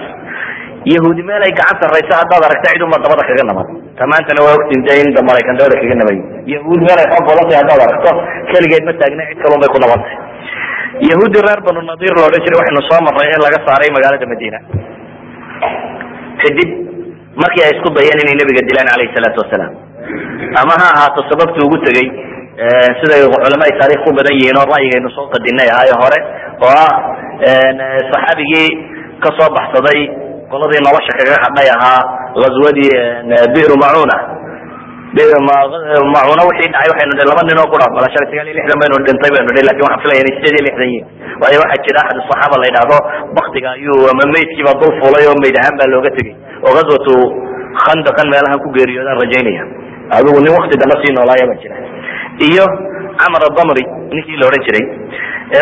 yahuudi meel ay gacan sarrayso haddaad aragta cid uma dabada kaga naban tamaantana waa ogtiin de in maraykan dabada kaga nabay yahuud meel ay xoog badan tahay haddaad aragto keligeed ma taagna cid kalun bay ku naban tahay yahuudi reer banu nadiir la odhan jiray waxaynu soo marray in laga saaray magaalada madiina. Kadib markii ay isku dayeen inay nebiga dilaan calayhi salaatu wasalaam. Ama ha ahaato sababta ugu tegey siday culamada taarikh ku badan yihiin oo ra'yigaynu soo qadinay ahaayo hore oo ah saxaabigii ka soo baxsaday qoladii nolosha kaga hadhay ahaa ghazwadii biru macuna macuna wixii dhacay waxaynu dhi laba nin oo qura bala shan sagaal iyo lixdan baynu dhintay baynu dhi laakiin waxaan filaya inay sideed iyo lixdan yihiin waayo waxaa jira axad saxaaba la yidhaahdo baktiga ayuu ama maydkiiba dul fulay oo mayd ahaan baa looga tegey. Oo ghazwatu khandaqan meelahan ku geeriyoodaan rajaynaya adigu nin wakti damba sii noolaaya baa jira. Iyo camar adamri ninkii la odhan jiray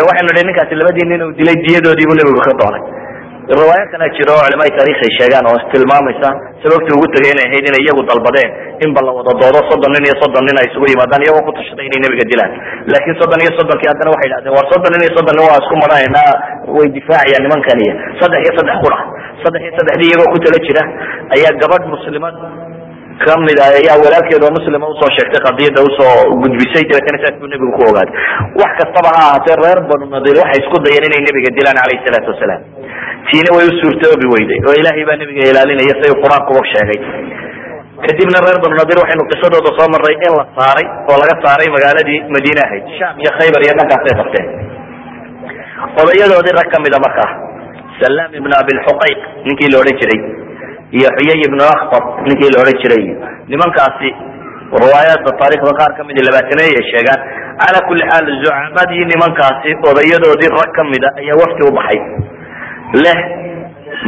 waxaynu dhi ninkaasi labadii nin dilay diyadoodii buu nebigu ka doonay riwaayo kala jiro oo culamada taarikh ay sheegaan oo tilmaamaysa. Sababta ugu tegay inay ahayd inay iyagu dalbadeen in ba la wada doodo soddon nin iyo soddon nin ay isugu yimaadaan iyagoo ku tashaday inay nebiga dilaan. Laakiin soddon iyo soddonkii haddana waxay idhahdeen war soddon nin iyo soddon nin waa isku maranaynaa way difaacayaan nimankan. Iyo saddex iyo saddex qura saddex iyo saddexdii iyagoo ku tala jira ayaa gabadh muslimad ka mid ah ayaa walaalkeed oo muslima u soo sheegtay qadiyada u soo gudbisay dabeetana saas buu nebigu ku ogaaday wax kastaba ha ahaatee reer banu nadir waxay isku dayeen inay nebiga dilaan calayhi salaatu wasalaam. Tiina way u suurtoobi weyday oo ilaahay baa nebiga ilaalinaya say qur'aankuba sheegay. Kadibna reer banu nadir waxaynu qisadooda soo marray in la saaray oo laga saaray magaaladii madiine ahayd sham iyo khaybar iyo dhankaasay qabteen odayadoodii rag kamida markaa salaam ibn abilxuqayq ninkii la odhan jiray iyo xuyay ibnu akhtab ninkii la odhan jiray. Nimankaasi riwaayaadka taarikhda qaar ka mid labaataneey ay sheegaan cala kulli xaal zucamadii nimankaasi odayadoodii rag kamida ayaa wafti u baxay. Leh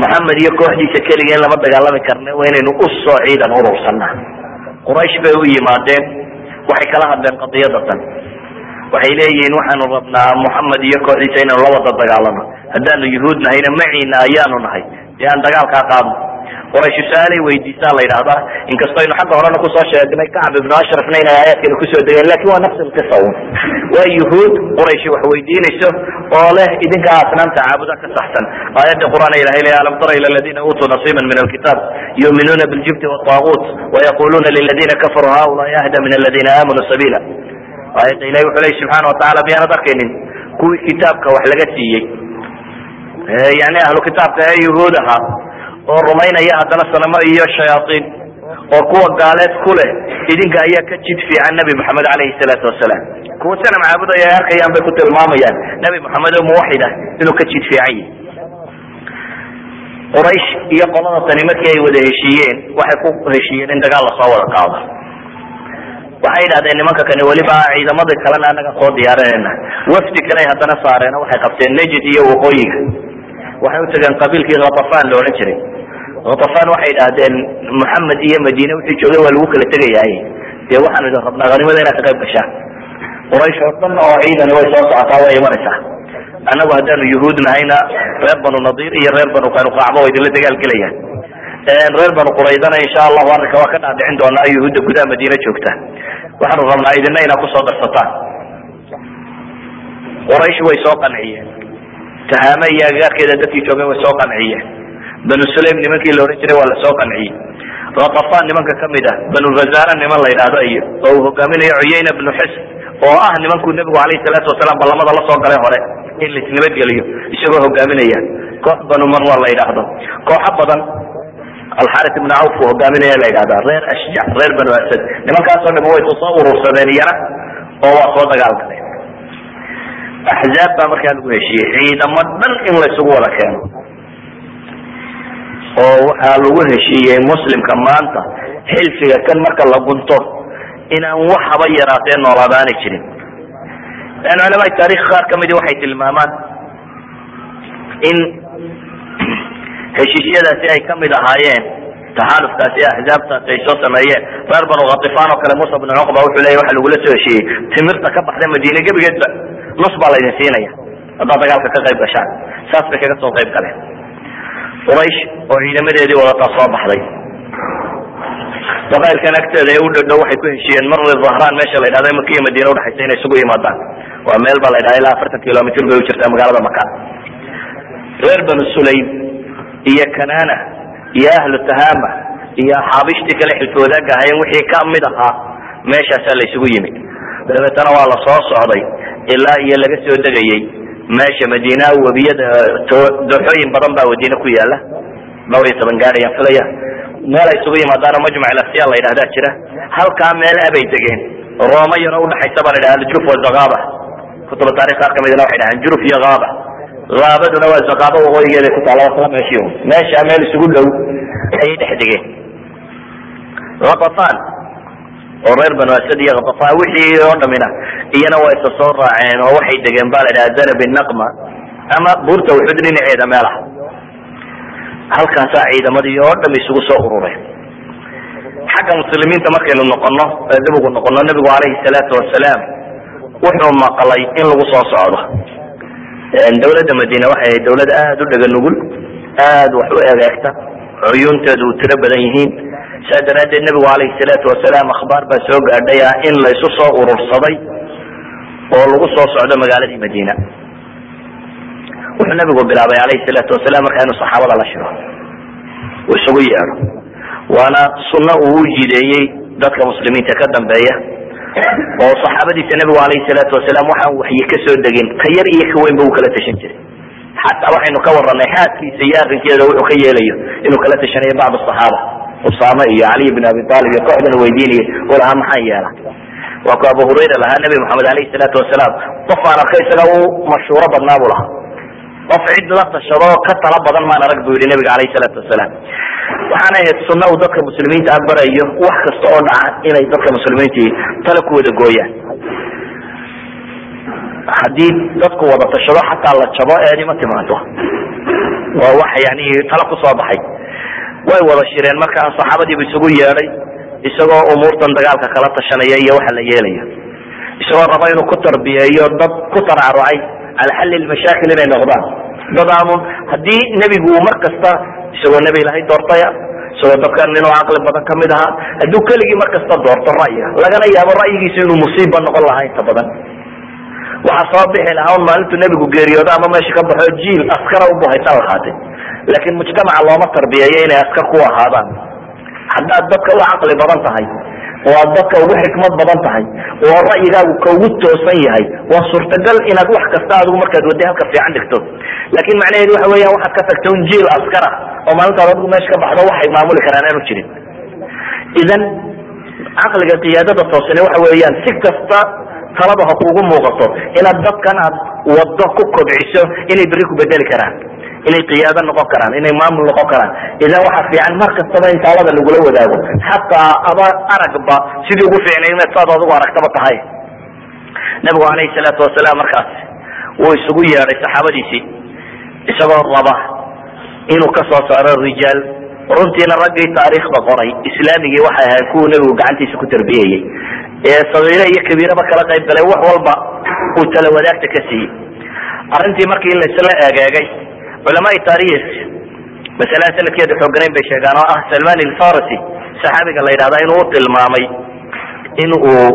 maxamed iyo kooxdiisa keliga in lama dagaalami karna waa inaynu u soo ciidan urursana quraysh bay u yimaadeen waxay kala hadleen qadiyada tan. Waxay leeyihiin waxaanu rabnaa moxamed iyo kooxdiisa inaynu la wada dagaalano haddaanu yuhuud nahayna maciina ayaanu nahay. Dee aan dagaalkaa qaadno quraysh su'aalay weydiisaa la yidhahdaa inkastoo aynu xagga horena ku soo sheegnay kacb ibnu ashrafna inay aayaadkani ku soo degeen laakiin waa nafs lqisa un waa yuhuud qurayshi wax weydiinayso oo leh idinkaa asnaamta caabuda ka saxsan. Aayadda qur'aan ilahay le alam tara ila aladiina uutuu nasiiba min alkitaab yuuminuuna biljibti wطaaguut wayaquluuna liladina kafaruu haulaa ahda min aladina aamanuu sabiila. Aayadda ilahi wuxuu leyi subxaana watacala miyaanad arkaynin? Kuwii kitaabka wax laga siiyey. Yani ahlu kitaabka ee yuhuud ahaa oo rumaynaya haddana sanamo iyo shayaaiin oo kuwa gaaleed ku leh idinka ayaa ka jid fiican nebi moxamed calayhi salaatu wasalaam. Kuwa sanam caabudaya ay arkayaan bay ku tilmaamayaan. Nebi moxamed oo muwaxid ah inuu ka jid fiican yahi quraysh iyo qolada tani markii ay wada heshiiyeen waxay ku heshiiyeen in dagaal la soo wada qaado. Waxay yidhahdeen nimanka kani weliba ciidamadii kalena anaga soo diyaarinayna. Wafdi kale haddana saareeno waxay qabteen nejid iyo waqooyiga. Waxay u tageen qabiilkii khatafan la odhan jiray khatafan waxay idhaahdeen moxamed iyo madiine wixii joogay waa lagu kala tegayaay dee waxaanu idin rabnaa hanimada inaad ka qayb gashaan quraysh oo dhan oo ciidani way soo socotaa way imanaysaa. Annagu haddaanu yuhuud nahayna reer banu nadiir iyo reer banu qanuqacba waa idinla dagaal gelayaan. Reer banu quraydana insha allahu arrinka waa ka dhaadhicin doonaa yuhuudda gudaha madiine joogta waxaanu rabnaa idina inaad ku soo darsataan. Quraysh way soo qanciyeen. Tahaame iyo agagaarkeeda dadkii joogay way soo qanciyeen banu sulaym nimankii la odhan jiray waa la soo qanciyey. Ratafan nimanka ka mid ah banu razana niman la yidhaahdo iyo oo uu hogaaminayo cuyayna bnu xisn oo ah nimankuu nebigu alayhi salaatu wasalaam ballamada la galay hore in laisnabadgeliyo isagoo hogaaminaya. Koox banu marwa la yidhaahdo. Kooxo badan alxaris ibnu cawf uu hogaaminaya la yidhahdaa reer ashjac reer banu asad. Nimankaasoo dham way soo urursadeen iyana oo waa soo dagaal galeen axzaab baa markaa lagu heshiiyey ciidamo dhan in laysugu wada keeno oo waxaa lagu heshiiyey muslimka maanta xilfiga kan marka la gunto inaan wax haba yaraatee noolaadaanay jirin. Lan culamada taarikh qaar kamidi waxay tilmaamaan in heshiisyadaasi ay ka mid ahaayeen taxaalufkaasi axzaabtaasi ay soo sameeyeen. Reer banu khatifaan oo kale musa bnu cuqba wuxuu leya waxa lagula soo heshiiyey timirta ka baxda madiine gebigeedba nus baa laydin siinaya. Haddaad dagaalka ka qayb gashaan saas bay kaga soo qayb galeen quraysh oo ciidamadeedii wadataa soo baxday. Baqaylkan agteeda ee u dhadhow waxay ku heshiiyeen marli zahraan meesha la yidhahdo maka iyo madiina udhexaysa inay isugu yimaadaan waa meel ba la yidhahda ilaa afartan kilomitr bay u magaalada maka reer banu sulaym iyo kanana iyo ahlu tahama iyo axaabishtii kale xilka wadaagga ahaayeen wixii ka mid ahaa meeshaasaa la yimi dabeetana waa la socday ilaa iyo laga soo degayey meesha madiina webiyada dooxooyin badan baa madiine ku yaalla dhowr iyo toban gaari ayaan filaya meel ay isugu yimaadaano majmac ilasya la yidhahdaa jira. Halkaa meel abay degeen. Rooma yaro udhaxaysa baa la yidhahda aljuruf wazakaaba kutuba taarikh qaar kamidna waxay dhahaan juruf iyo kaaba kaabaduna waa zakaaba waqooyigeeda ku taala wasla meeshii meesha meel isugu dhow ayay dhex degeen. Atafan oo reer banu asad iyo atafan wixii oo dhamina iyana waa isa soo raaceen oo waxay degeen ba la yidhaha danab naqma ama buurta uxud dhinaceeda meel ah halkaasaa ciidamadii oo dham isugu soo urureen. Xagga muslimiinta markaynu noqono dib ugu noqono nebigu calayhi salaatu wasalaam wuxuu maqlay in lagu soo socdo. Dawladda madiine waxay ahayd dawlad aada u dhega nugul aada wax u egeegta cuyuunteedu tiro badan yihiin saa daraaddeed nebigu calayhi salaatu wasalaam akhbaar baa soo gaadhay ah in la isu soo urursaday oo lagu soo socdo magaaladii madiina. Wuxuu nabigu bilaabay alayhi salaatu wasalaam markaa inuu saxaabada la shiro. Uu isugu yeedho. Waana sunno uu u jideeyey dadka muslimiinta ka dambeeya. Oo saxaabadiisa nebigu alayhi salaatu wasalaam waxaan waxyi ka soo degin ka yar iyo ka weynba uu kala tashan jiray. Xataa waxaynu ka waranay xaaskiisa iyo arrinkeeda wuxuu ka yeelayo inuu kala tashanayo bacd saxaaba usaame iyo caliy bin abi aalib iyo kooxdan weydiinayay. Uu lahaa maxaan yeela waa ku abu hurayra lahaa nebi maxamed alayhi salaatu wasalaam. Qof aan arkay isaga u mashhuuro badnaa buu lahaa. Qof cid la tashado ka tala badan maan arag bu yihi nabiga alayh salaatu wasalaam. Waxaana ahayd sunna uu dadka muslimiinta a wax kasta oo dhaca inay dadka muslimiintii tala ku wada gooyaan. Haddii dadku wada tashado xataa la jabo eedi ma timaado. Waa wax yani tala ku soo baxay way wada shireen. Markaa saxaabadiibu isugu yeedhay isagoo umuurtan dagaalka kala tashanaya iyo waxa la yeelaya. Isagoo raba inuu ku tarbiyeeyo dad ku taracrucay cala xalli lmashaakil inay noqdaan. Dad aanun haddii nebigu mar kasta isagoo nebi ilahay doortaya isagoo dadkan inuu caqli badan ka mid ahaa hadduu keligii mar kasta doorto ra'yiga lagana yaabo ra'yigiisa inuu musiiba noqon lahaa inta badan waxaa soo bixi lahaa un maalintuu nebigu geeriyoodo ama meesha ka baxo jiil askara ubuhaysan lahaatay laakiin mujtamaca looma tarbiyeeyo inay askar ku ahaadaan. Haddaad dadka u caqli badan tahay oo aad dadka ugu xikmad badan tahay oo ra'yigaagu ka toosan yahay waa suurtagal inaad wax kasta adigu markaad wada halka fiican dhigto. Laakin macnaheedu waxa weeyaan waxaad ka tagta un jiil askara oo maalintaad adigu meesha ka baxdo waxay maamuli karaan aanu jirin. Idan caqliga qiyaadada toosani waxa weeyaan si kasta talada ha kuugu muuqato inaad dadkan aad wado ku kobciso inay beri ku bedeli karaan inay qiyaado noqon karaan inay maamul noqon karaan. Idan waxa fiican mar kastaba in taalada lagula wadaago. Xataa aba aragba sidii ugu fiicnay inaad saad adigu aragtaba tahay. Nabigu alayhi salaatu wasalaam markaas wuu isugu yeedhay saxaabadiisii isagoo raba inuu ka soo saaro rijaal runtiina raggii taariikhda qoray islaamigii waxay ahayd kuwuu nebigu gacantiisa ku tarbiyayey ee sagiire iyo kabiiraba kala qayb galay wax walba uu tala wadaagta ka siiyey. Arrintii markii laisla egeegay culamaai taarikh masalaha sanadkeeda xooganayn bay sheegaan oo ah salman alfarasi saxaabiga la yidhahda inuu u tilmaamay in uu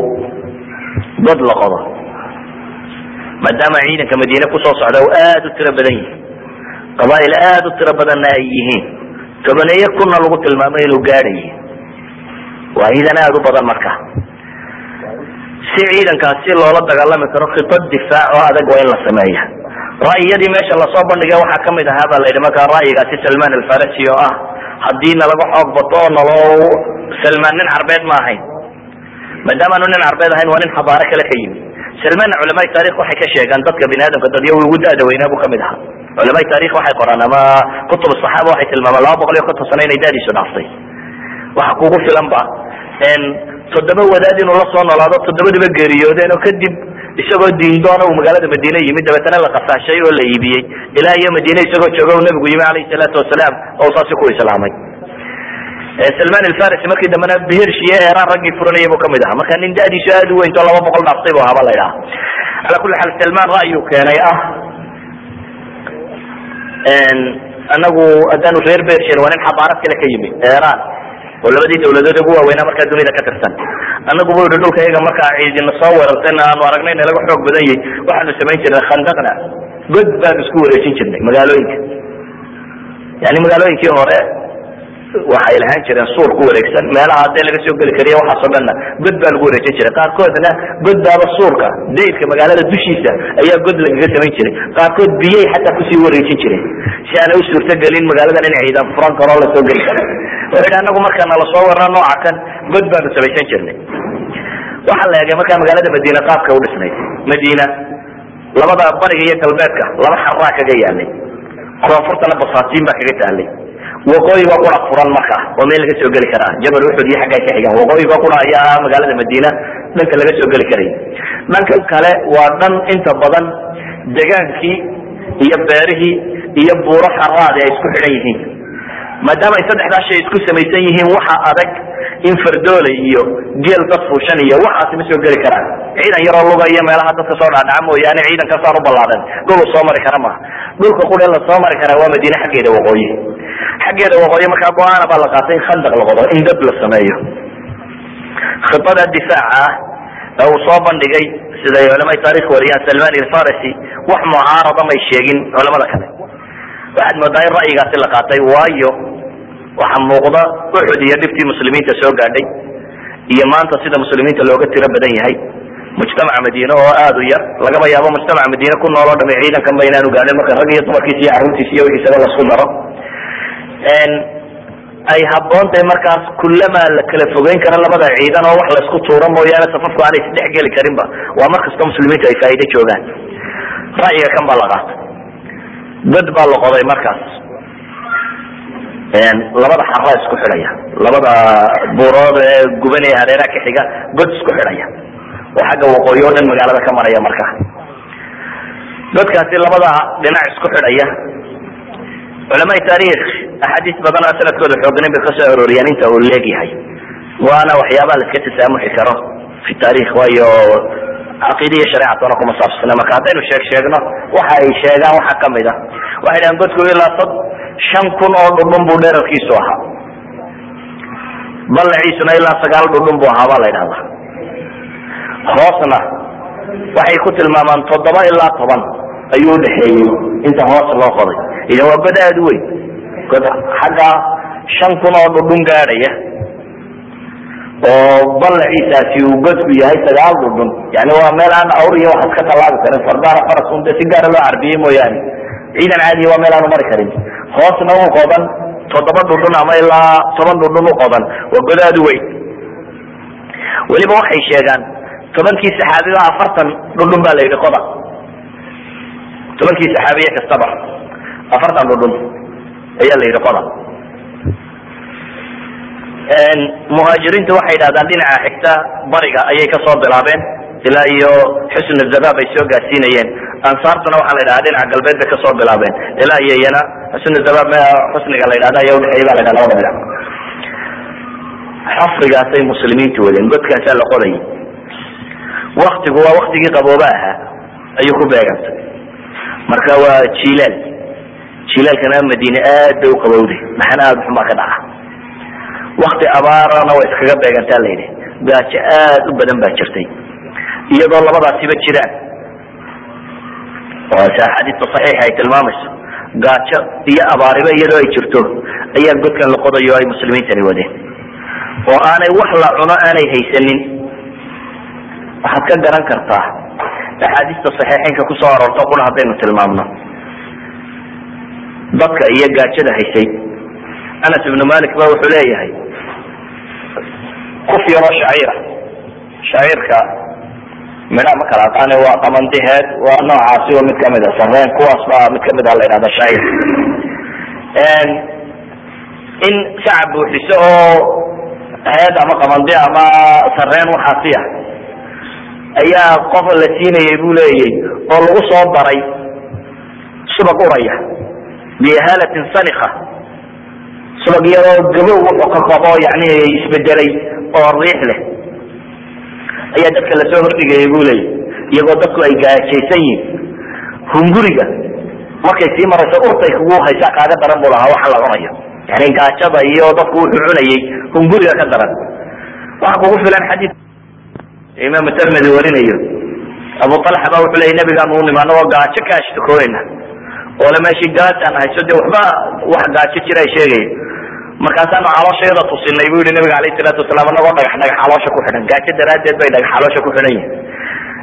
god la qodo. Maadaama ciidanka madiine ku soo socda uu aada u tiro badan yihi qabaa'il aada u tiro badanna ay yihiin tobaneeyo kunna lagu tilmaamay inuu gaadhayo waa ciidan aada u badan marka. Si ciidankaas si loola dagaalami karo khitad difaac oo adag waa in la sameeya ra'yiyadii meesha la soo bandhigay waxaa ka mid ahaa ba la yidhi markaa ra'yigaasi salman alfarasi oo ah haddii nalaga xoog bato oo naloo salmaan nin carbeed ma ahayn. Maadaamaanu nin carbeed ahayn waa nin xabaaro kale ka yimi salmaanna culamaai taarikh waxay ka sheegaan dadka bini aadamka dadyo ugu da-da weynaa buu ka mid ahaa. Culamaai taarikh waxay qoraan ama kutub saxaaba waxay tilmaamaan laba boqol iyo konton sano inay dadiisu dhaaftay. Waxa kugu filan ba toddoba wadaad inuu la noolaado toddobadiba geeriyoodeen oo kadib isagoo diindoona uu magaalada madiine yimid dabeetana la qasaashay oo la iibiyey. Ilaa iyo madiine isagoo jooga uu nabigu yimi alayhi salaatu wasalaam oo saasi ku islaamay salman alfarisi markii dambena bihirsh iyo eeraan raggii furanayay buu ka mid ahaa. Marka nin dadiisu aad u weynto laba boqol dhaaftay bu ahaaba la idhaha ala kuli xaal salman ra'yu keenay ah anagu haddaanu reer bershen waa nin xabaarad kale ka yimi iran oo labadii dawladood ugu waaweynaa markaa dunida ka tirsan. Anagu bu yihi dhulka iyaga markaa ciidina soo weerartayna aanu aragnay na laga xoog badan yahay. Waxaanu samayn jirnay khandaqna. God baanu isku wareejin jirnay magaalooyinka. Yani magaalooyinkii hore waxay lahaan jireen suur ku wareegsan. Meelaha hadee laga soo geli kariya waxaasoo dhanna god baa lagu wareejin jiray. Qaarkoodna god baaba suurka dayrka magaalada dushiisa ayaa god lagaga samayn jiray. Qaarkood biyay xataa ku sii wareejin jireen si aanay u magaaladan in ciidan furan karoo la soo geli karo wuxuu yidhi anagu markaana la soo warna nooca kan god baanu samaysan jirnay. Waxaa la eegay markaa magaalada madiina qaabka u madiina labada bariga iyo galbeedka laba xaraa kaga yaalay koonfurtana basaatiin baa kaga taalay waqooyiga qura furan marka oo meel laga soo geli karaa. Jabal uxud iyo xagga ka xigaan waqooyiga qura ayaa magaalada madiina dhanka laga soo geli karay. Dhanka kale waa dhan inta badan degaankii iyo beerihii iyo buuro xaraadi ay isku xidhan yihiin. Maadaama ay saddexdaa shay isku samaysan yihiin waxa adag in fardooley iyo geel dad fuushan iyo waxaasi ma soo geli karaan. Ciidan yaroo luga iyo meelaha dadka soo dhaadhaca mooyaane ciidan kasaan u ballaadan. Dhulu soo mari kara maaha dhulka qura la soo mari karaa waa madiine xaggeeda waqooyi. Xaggeeda waqooyi markaa go'aana baa la qaatay in khandaq la qodo in dad la sameeyo. Khibada difaaca ah ee uu soo bandhigay siday culamada taarikh wariyaan salman ilfarisi wax mucaarada may sheegin culamada kale. Waxaad moodaa in ra'yigaasi la qaatay waayo waxa muuqda uxud iyo dhibtii muslimiinta soo gaadhay iyo maanta sida muslimiinta looga tiro badan yahay. Mujtamaca madiine oo aada u yar lagaba yaabo mujtamaca madiine ku nool oo dhami ciidankanba inaanu gaadhin marka rag iyo dumarkiisa iyo carruurtiisa iyo wixiisaba lasku daro. Ay habboon tahay markaas kullamaa la kala fogeyn karo labada ciidan oo wax laysku tuuro mooyaane safafku aanay isdhex geli karinba. Waa mar kastoo muslimiintu ay faa'iide joogaan. Ra'yiga kan baa la qaatay. Dad baa la qoday markaas labada xara isku xidhaya. Labada buurood ee guban ee hareeraha ka xiga god isku xidhaya. Oo xagga waqooyi oo dhan magaalada ka maraya markaa dadkaasi labada dhinac isku xidhaya culama taarikh axaadiis badan oo sanadkooda xoognayn bay ka soo arooriyaan inta uu leegyahay waana waxyaabaha la tasaamuxi karo fi taarikh waayo caqiida iyo shareecatona kuma saabsana marka haddaynu sheeg sheegno waxa ay sheegaan waxaa ka mid a waxay dhahaan godku ilaa sad shan kun oo dhudhun buu dherarkiisu ahaa. Ballaciisuna ilaa sagaal dhudhun buu ahaa baa la ydhahdaa hoosna waxay ku tilmaamaan toddoba ilaa toban ayuu udhaxeeyey inta hoos loo qoday. Idan waa god aada u weyn. God xagga shan kun oo dhudhun gaadhaya oo ballaciisaasi uu godku yahay sagaal dhudhun yani waa meel aan awr iyo waxaad ka tallaabi karin fardaana farasun de si gaara loo carbiyey mooyaane. Ciidan caadiya waa meel aanu mari karin hoosna u qodan toddoba dhudhun ama ilaa toban dhudhun u qodan waa god aada u weyn. Weliba waxay sheegaan tobankii saxaabiba afartan dhudhun baa la yidhi qoda tobankii saxaabiye kastaba afartan dhudhun ayaa la yidhi qoda muhaajiriintu waxay yidhahdaan dhinaca xigta bariga ayay ka soo bilaabeen ilaa iyo xusn zabab ay soo gaarsiinayeen ansaartuna waxaa la yidhahdaa dhinaca galbeed bay ka soo bilaabeen. Ilaa iyo iyana xusn zabab xusniga la yidhahda ayaa udhexeeya ba la yidhahda labada dhinac xafrigaasay muslimiintu wadeen godkaasaa la qodayay waktigu waa waktigii qabooba ahaa ayuu ku beegantay. Marka waa jilaal jilaalkana madiine aad bay u qabowday maxana aada xumaa ka dhaca wakti abaarana way iskaga beegantaa la yidhi. Gaajo aad u badan baa jirtay iyadoo labadaasiba jiraan axaadiista saxiixa ay tilmaamayso. Gaajo iyo abaariba iyadoo ay jirto ayaa godkan la qodayo ay muslimiintani wadeen. Oo aanay wax la cuno aanay haysanin. Waxaad ka garan kartaa axaadiista saxiixeynka ku soo aroorto qura haddaynu tilmaamno. Dadka iyo gaajada haysay. Anas ibnu malik ba wuxuu leeyahay kuf yaroo shaciira. Shaciirka midha ma kala aqaane waa qamandiheed waa noocaasi waa mid ka mid a. Sareen kuwaas baa mid ka mid a la yidhahda shaciir in sacab buuxiso oo heed ama qamandi ama sareen waxaasi ah ayaa qof la siinayay buu leeyay oo lagu soo daray subag uraya biihalatin sanika subag yaroo gabow wuxuu ka qabo yani isbedelay oo riix leh ayaa dadka la soo hordhigaya bu leeyay iyagoo dadku ay gaajaysan yihiin hunguriga markay sii marayso urtay kugu haysaa kaaga daran buu lahaa waxa la cunayo. Yani gaajada iyo dadku wuxuu cunayay hunguriga ka daran. Waxa kugu filan xadiid imaam tirmidi warinayo abu talxa ba wuxuu leeyay nabigaanu u nimaano oo gaajo ka ashtakoonayna oole meeshii gaajaan hayso de waxba wax gaajo jira ay sheegaya markaasaanu calooshayada tusinay bu yihi nabiga alayh salaatu wasalaam anagoo dhagax dhagax caloosha ku xidhan. Gaajo daraaddeed bay dhagax caloosha ku xidhan yihiin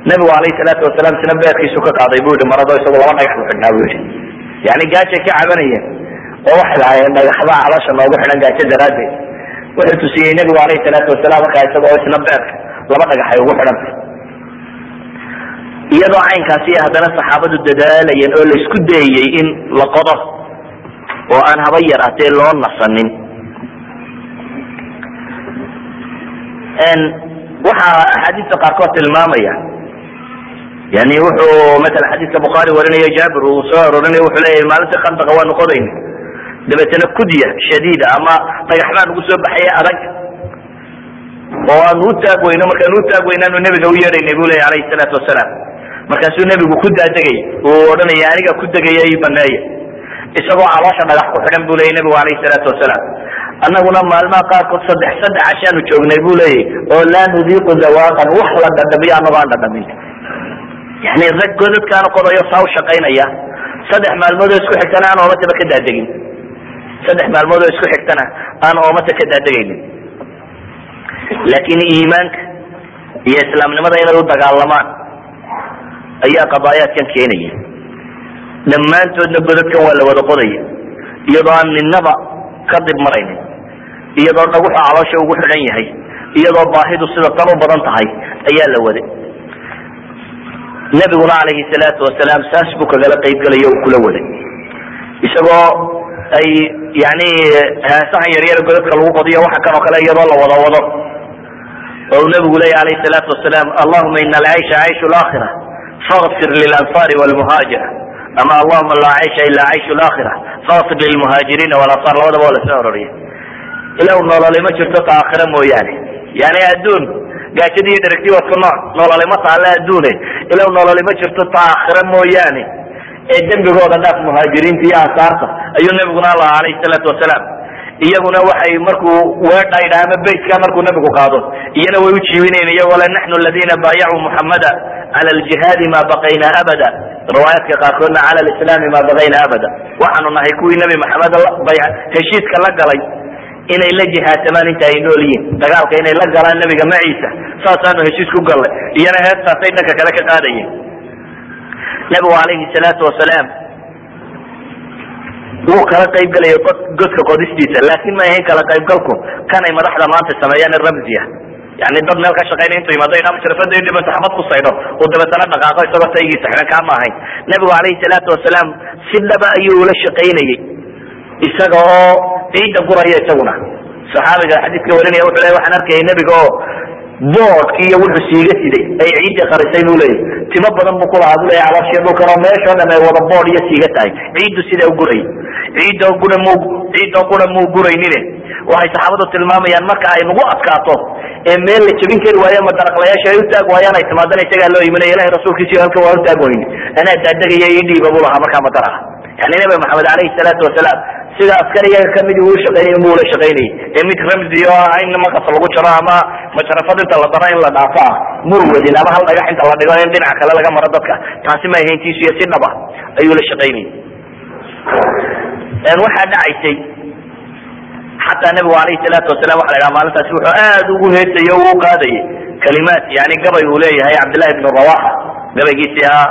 nabigu alayh salaatu wasalaam sina beerkiisu ka qaaday bu yihi marado isagu laba dhagax ku xidhnaa bu yihi yani gaajay ka cabanayeen oo waxay lahaayeen dhagaxbaa caloosha noogu xidhan gaajo daraaddeed. Wuxuu tusiyey nabigu alayh salaatu wasalaam markaa isagoo isna beerka laba dhagax ay ugu xidhantay iyadoo caynkaasi haddana saxaabadu dadaalayeen oo la isku dayayey in la qodo oo aan haba yaraatee loo nasanin waxaa axaadiista qaarkood tilmaamaya. Yani wuxuu maala xadiiska bukhaari warinaya jaabir uu soo arorinay wuxuu leeyahy maalinta khandaqa waanu qodayna dabeetana kudya shadiida ama dhagax baa nagu soo baxaya adag oo aanu u taag weyno markaanu u taag weynaanu nebiga u yeedhaynay bu leya alayhi salaatu wasalaam. Markaasuu nebigu ku daadegay uu odhanaya aniga ku degaya i baneeya isagoo caloosha dhagax ku xidhan bu leya nebigu alayhi salaatu wasalaam annaguna maalmaha qaarkood saddex saddex cashaanu joognay bu leeyahy oo laa nudiiqu zawaqan wax la dhadhamiyo anagoo aan dhadhamin. Yani rag godadkaanu qodayo saa u shaqaynaya. Saddex maalmood oo isku xigtana aan oomataba ka daadegin. Saddex maalmood oo isku xigtana aan oomata ka daadegaynin. Laakiin iimaanka iyo islaamnimada inay u dagaalamaan ayaa qadaayaadkan keenaya. Dhammaantoodna godadkan waa la wada qodaya iyadoo aan ninaba ka dib maraynin iyadoo dhaguxu caloosha ugu xidhan yahay iyadoo baahidu sida tan u badan tahay ayaa la waday nebiguna calayhi salaatu wasalaam saas buu kagala qaybgelaya uu kula waday isagoo ay yani heesahan yaryar godadka lagu qodiyo waxa kan oo kale iyadoo la wada wado. Oo uu nabigu leya alayh salaatu wasalaam allahuma ina alcaysha cayshu laakhira fagfir lilansaari walmuhaajira ama allahuma laa caysha ila cayshu laakhira fagfir lilmuhaajiriina walansaar labadaba waa la soo ororiya ilaw nolole ma jirto ta aakhira mooyaane yani adduun gaajadii iyo dheragtii waa isku nooc nolole ma adduune ilaw nolole ma jirto ta aakhira mooyaane ee dembigooda dhaaf muhaajiriinta iyo ansaarta ayuu nabiguna lahaa alayhi salaatu wasalaam iyaguna waxay markuu weedhaydha ama beytka markuu nabigu qaado. Iyana way u iyagoo le naxnu aladiina baayacuu muxamada cala aljihaadi ma baqayna abada. Riwaayaadka qaarkoodna cala lislaami ma baqayna abada. Waxaanu nahay kuwii nebi maxamed heshiiska la galay inay la jihaadsamaan inta ay nool yihiin. Dagaalka inay la galaan nebiga maciisa saasaanu heshiis ku gallay iyana heestaasay dhanka kale ka qaadayeen. Nabigu alayhi salaatu wasalaam wuu kala qayb gelaya godka qodistiisa laakin ma ahayn kala qaybgalku. Kanay madaxda maanta sameeyaan ramziya. Yani dad meel ka shaqaynay intuu yimaado idhaa mushrafada in dhibanta xabad ku saydho uu dabeetana dhaqaaqo isagoo taygiisa xidhan kaa ahayn. Nabigu alayhi salaatu wasalaam si dhaba ayuu ula shaqaynayey isaga oo ciidda guraya isaguna. Saxaabiga xadiiska warinaya wuxuu le waxaan arkayay nebiga oo boodki iyo wuxuu siiga siday ay ciiddii qarisay buu leeyahy timo badan buu kulahaa bu leya calooshiya dhulkan oo meeshoo dhan ay wada bood iyo siiga tahay. Ciiddu sidaa guray. Ciidoo gura mu ciidoo gura muu guraynine. Waxay saxaabadu tilmaamayaan marka ay nagu adkaato ee meel la jebin kari waayo madaraqlayaasha ay u taag waayaan ay timaadana isagaa loo imanaya ilahi rasuulkiisi halkan waa u taag weyne anaa daadegaya ii dhiiba buu lahaa markaa madaraha yani nabi maxamed alayhi salaatu wasalaam sida askariyaga ka mid uu shaqeynay buu la shaqeynayay ee mid ramzi ah in maqas lagu jaro ama mashrafad inta la daro in la dhaafo ah mur wadin ama hal dhagax inta la dhigo in dhinaca kale laga maro dadka. Taasi ma ahayntiisu iyo si dhaba ayuu la shaqeynayay waxaa dhacaysay xataa nabigu alayhi salaatu wasalam waxa la dhaha maalintaasi wuxuu aad ugu heesayay o u qaadayay kalimaat yani gabay uu leeyahay cabdillahi bn rawaxa. Gabaygiisii ahaa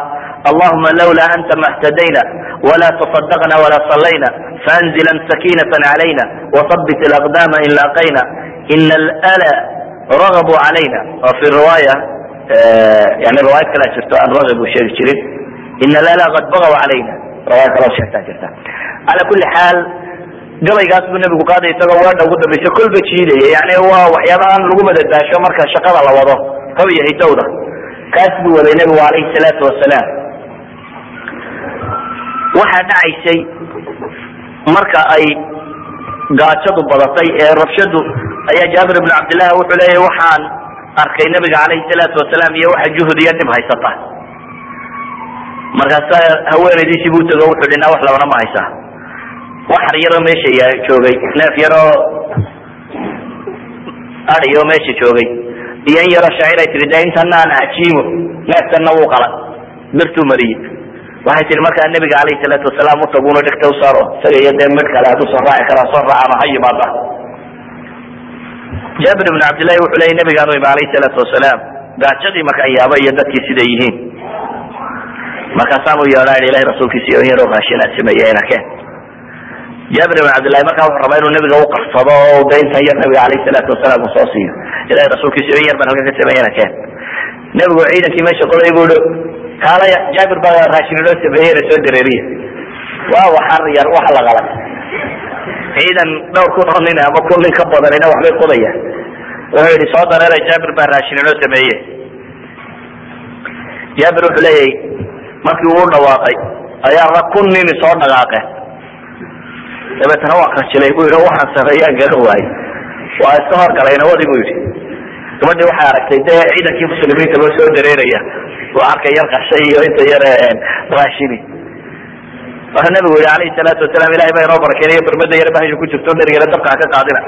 allahuma lawla anta ma htadayna wla تصدقna wla صlayna faأnزla سakينة عlayna وثبت الأقدام in laqayna in اlأla ragبوا عalayna o fi riwaaya yani riwaayad kalaa jirto aan ragb u sheegi jirin in اlأla qad bagw عalayna riwaaya kaloo sheegtaa jirta ala kuli xaal gabaygaas buu nabigu qaaday isagoo weedha ugu dambaysa kolba jiidaya yani waa waxyaaba aan lagu madadaasho marka shaqada la wado hab iyo hitowda kaas buu waday nabigu alayhi الsalaatu wasalaam waxaa dhacaysay marka ay gaajadu badatay ee rabshadu ayaa jaabir ibn cabdillahi wuxuu leeyahy waxaan arkay nabiga calayhi salaatu wasalaam iyo waxa juhud iyo dhib haysata. Markaasa haweenaydiisii buu tago wuxuu dhinaa wax labana ma haysaa waxar yaroo meesha joogay neef yaroo adiyo meesha joogay. Iyo in yaroo shaacir ay tiri de intana aan ajiimo neefkanna wuu qalan birtuu mariyey waxay tihi markaa nabiga alayhi salaatu wasalaam utaguna dhegta usaaro isaga iyo dee mid kale hadduu soo raaci karaa soo raacama ha yimaada jaabir ibn cabdillahi wuxuu leeyay nabigaanu imi alayhi salaatu wasalaam gaajadii markaan yaaba iyo dadkii siday yihiin. Markaasaan u yeedhaa ilahay rasuulkiisa iyo in yaroo raashin aad sameeyeen arkeen jaabir ibn cabdillahi markaa wuxuu rabaa inuu nabiga u qarsado oo de intan yar nabiga alayhi salaatu wasalaam uu soo siiyo. Ilahay rasuulkiisa iyo in yar baan halkan ka sameeyen arkeen nabigu ciidankii meesha qoday buu i kaalaya. Jaabir baa raashin inoo sameeyena soo dareeriya waa waxar yar wax la qalay ciidan dhowr kun oo nin ama kun nin ka badanina waxbay qodayaan wuxuu yihi soo dareeray jaabir baa raashin inoo sameeye jaabir wuxuu leeyahy markii uu dhawaaqay ayaa ra kun nini soo dhaqaaqeen dabeetana waa kajilay bu yidhi waxaan sameeyaan garan waaye. Waa iska horgalayna wadi bu yidhi gabadhii waxay aragtay dee ciidankii muslimiinta loo soo dareeraya? Waa arka yar qashay iyo inta yar raashini wuxuu nabigu yihi alayhi salaatu wasalaam ilahay baa inoo barakeynaya bermada yar bahasha ku jirto dherigana dabka ha ka qaadina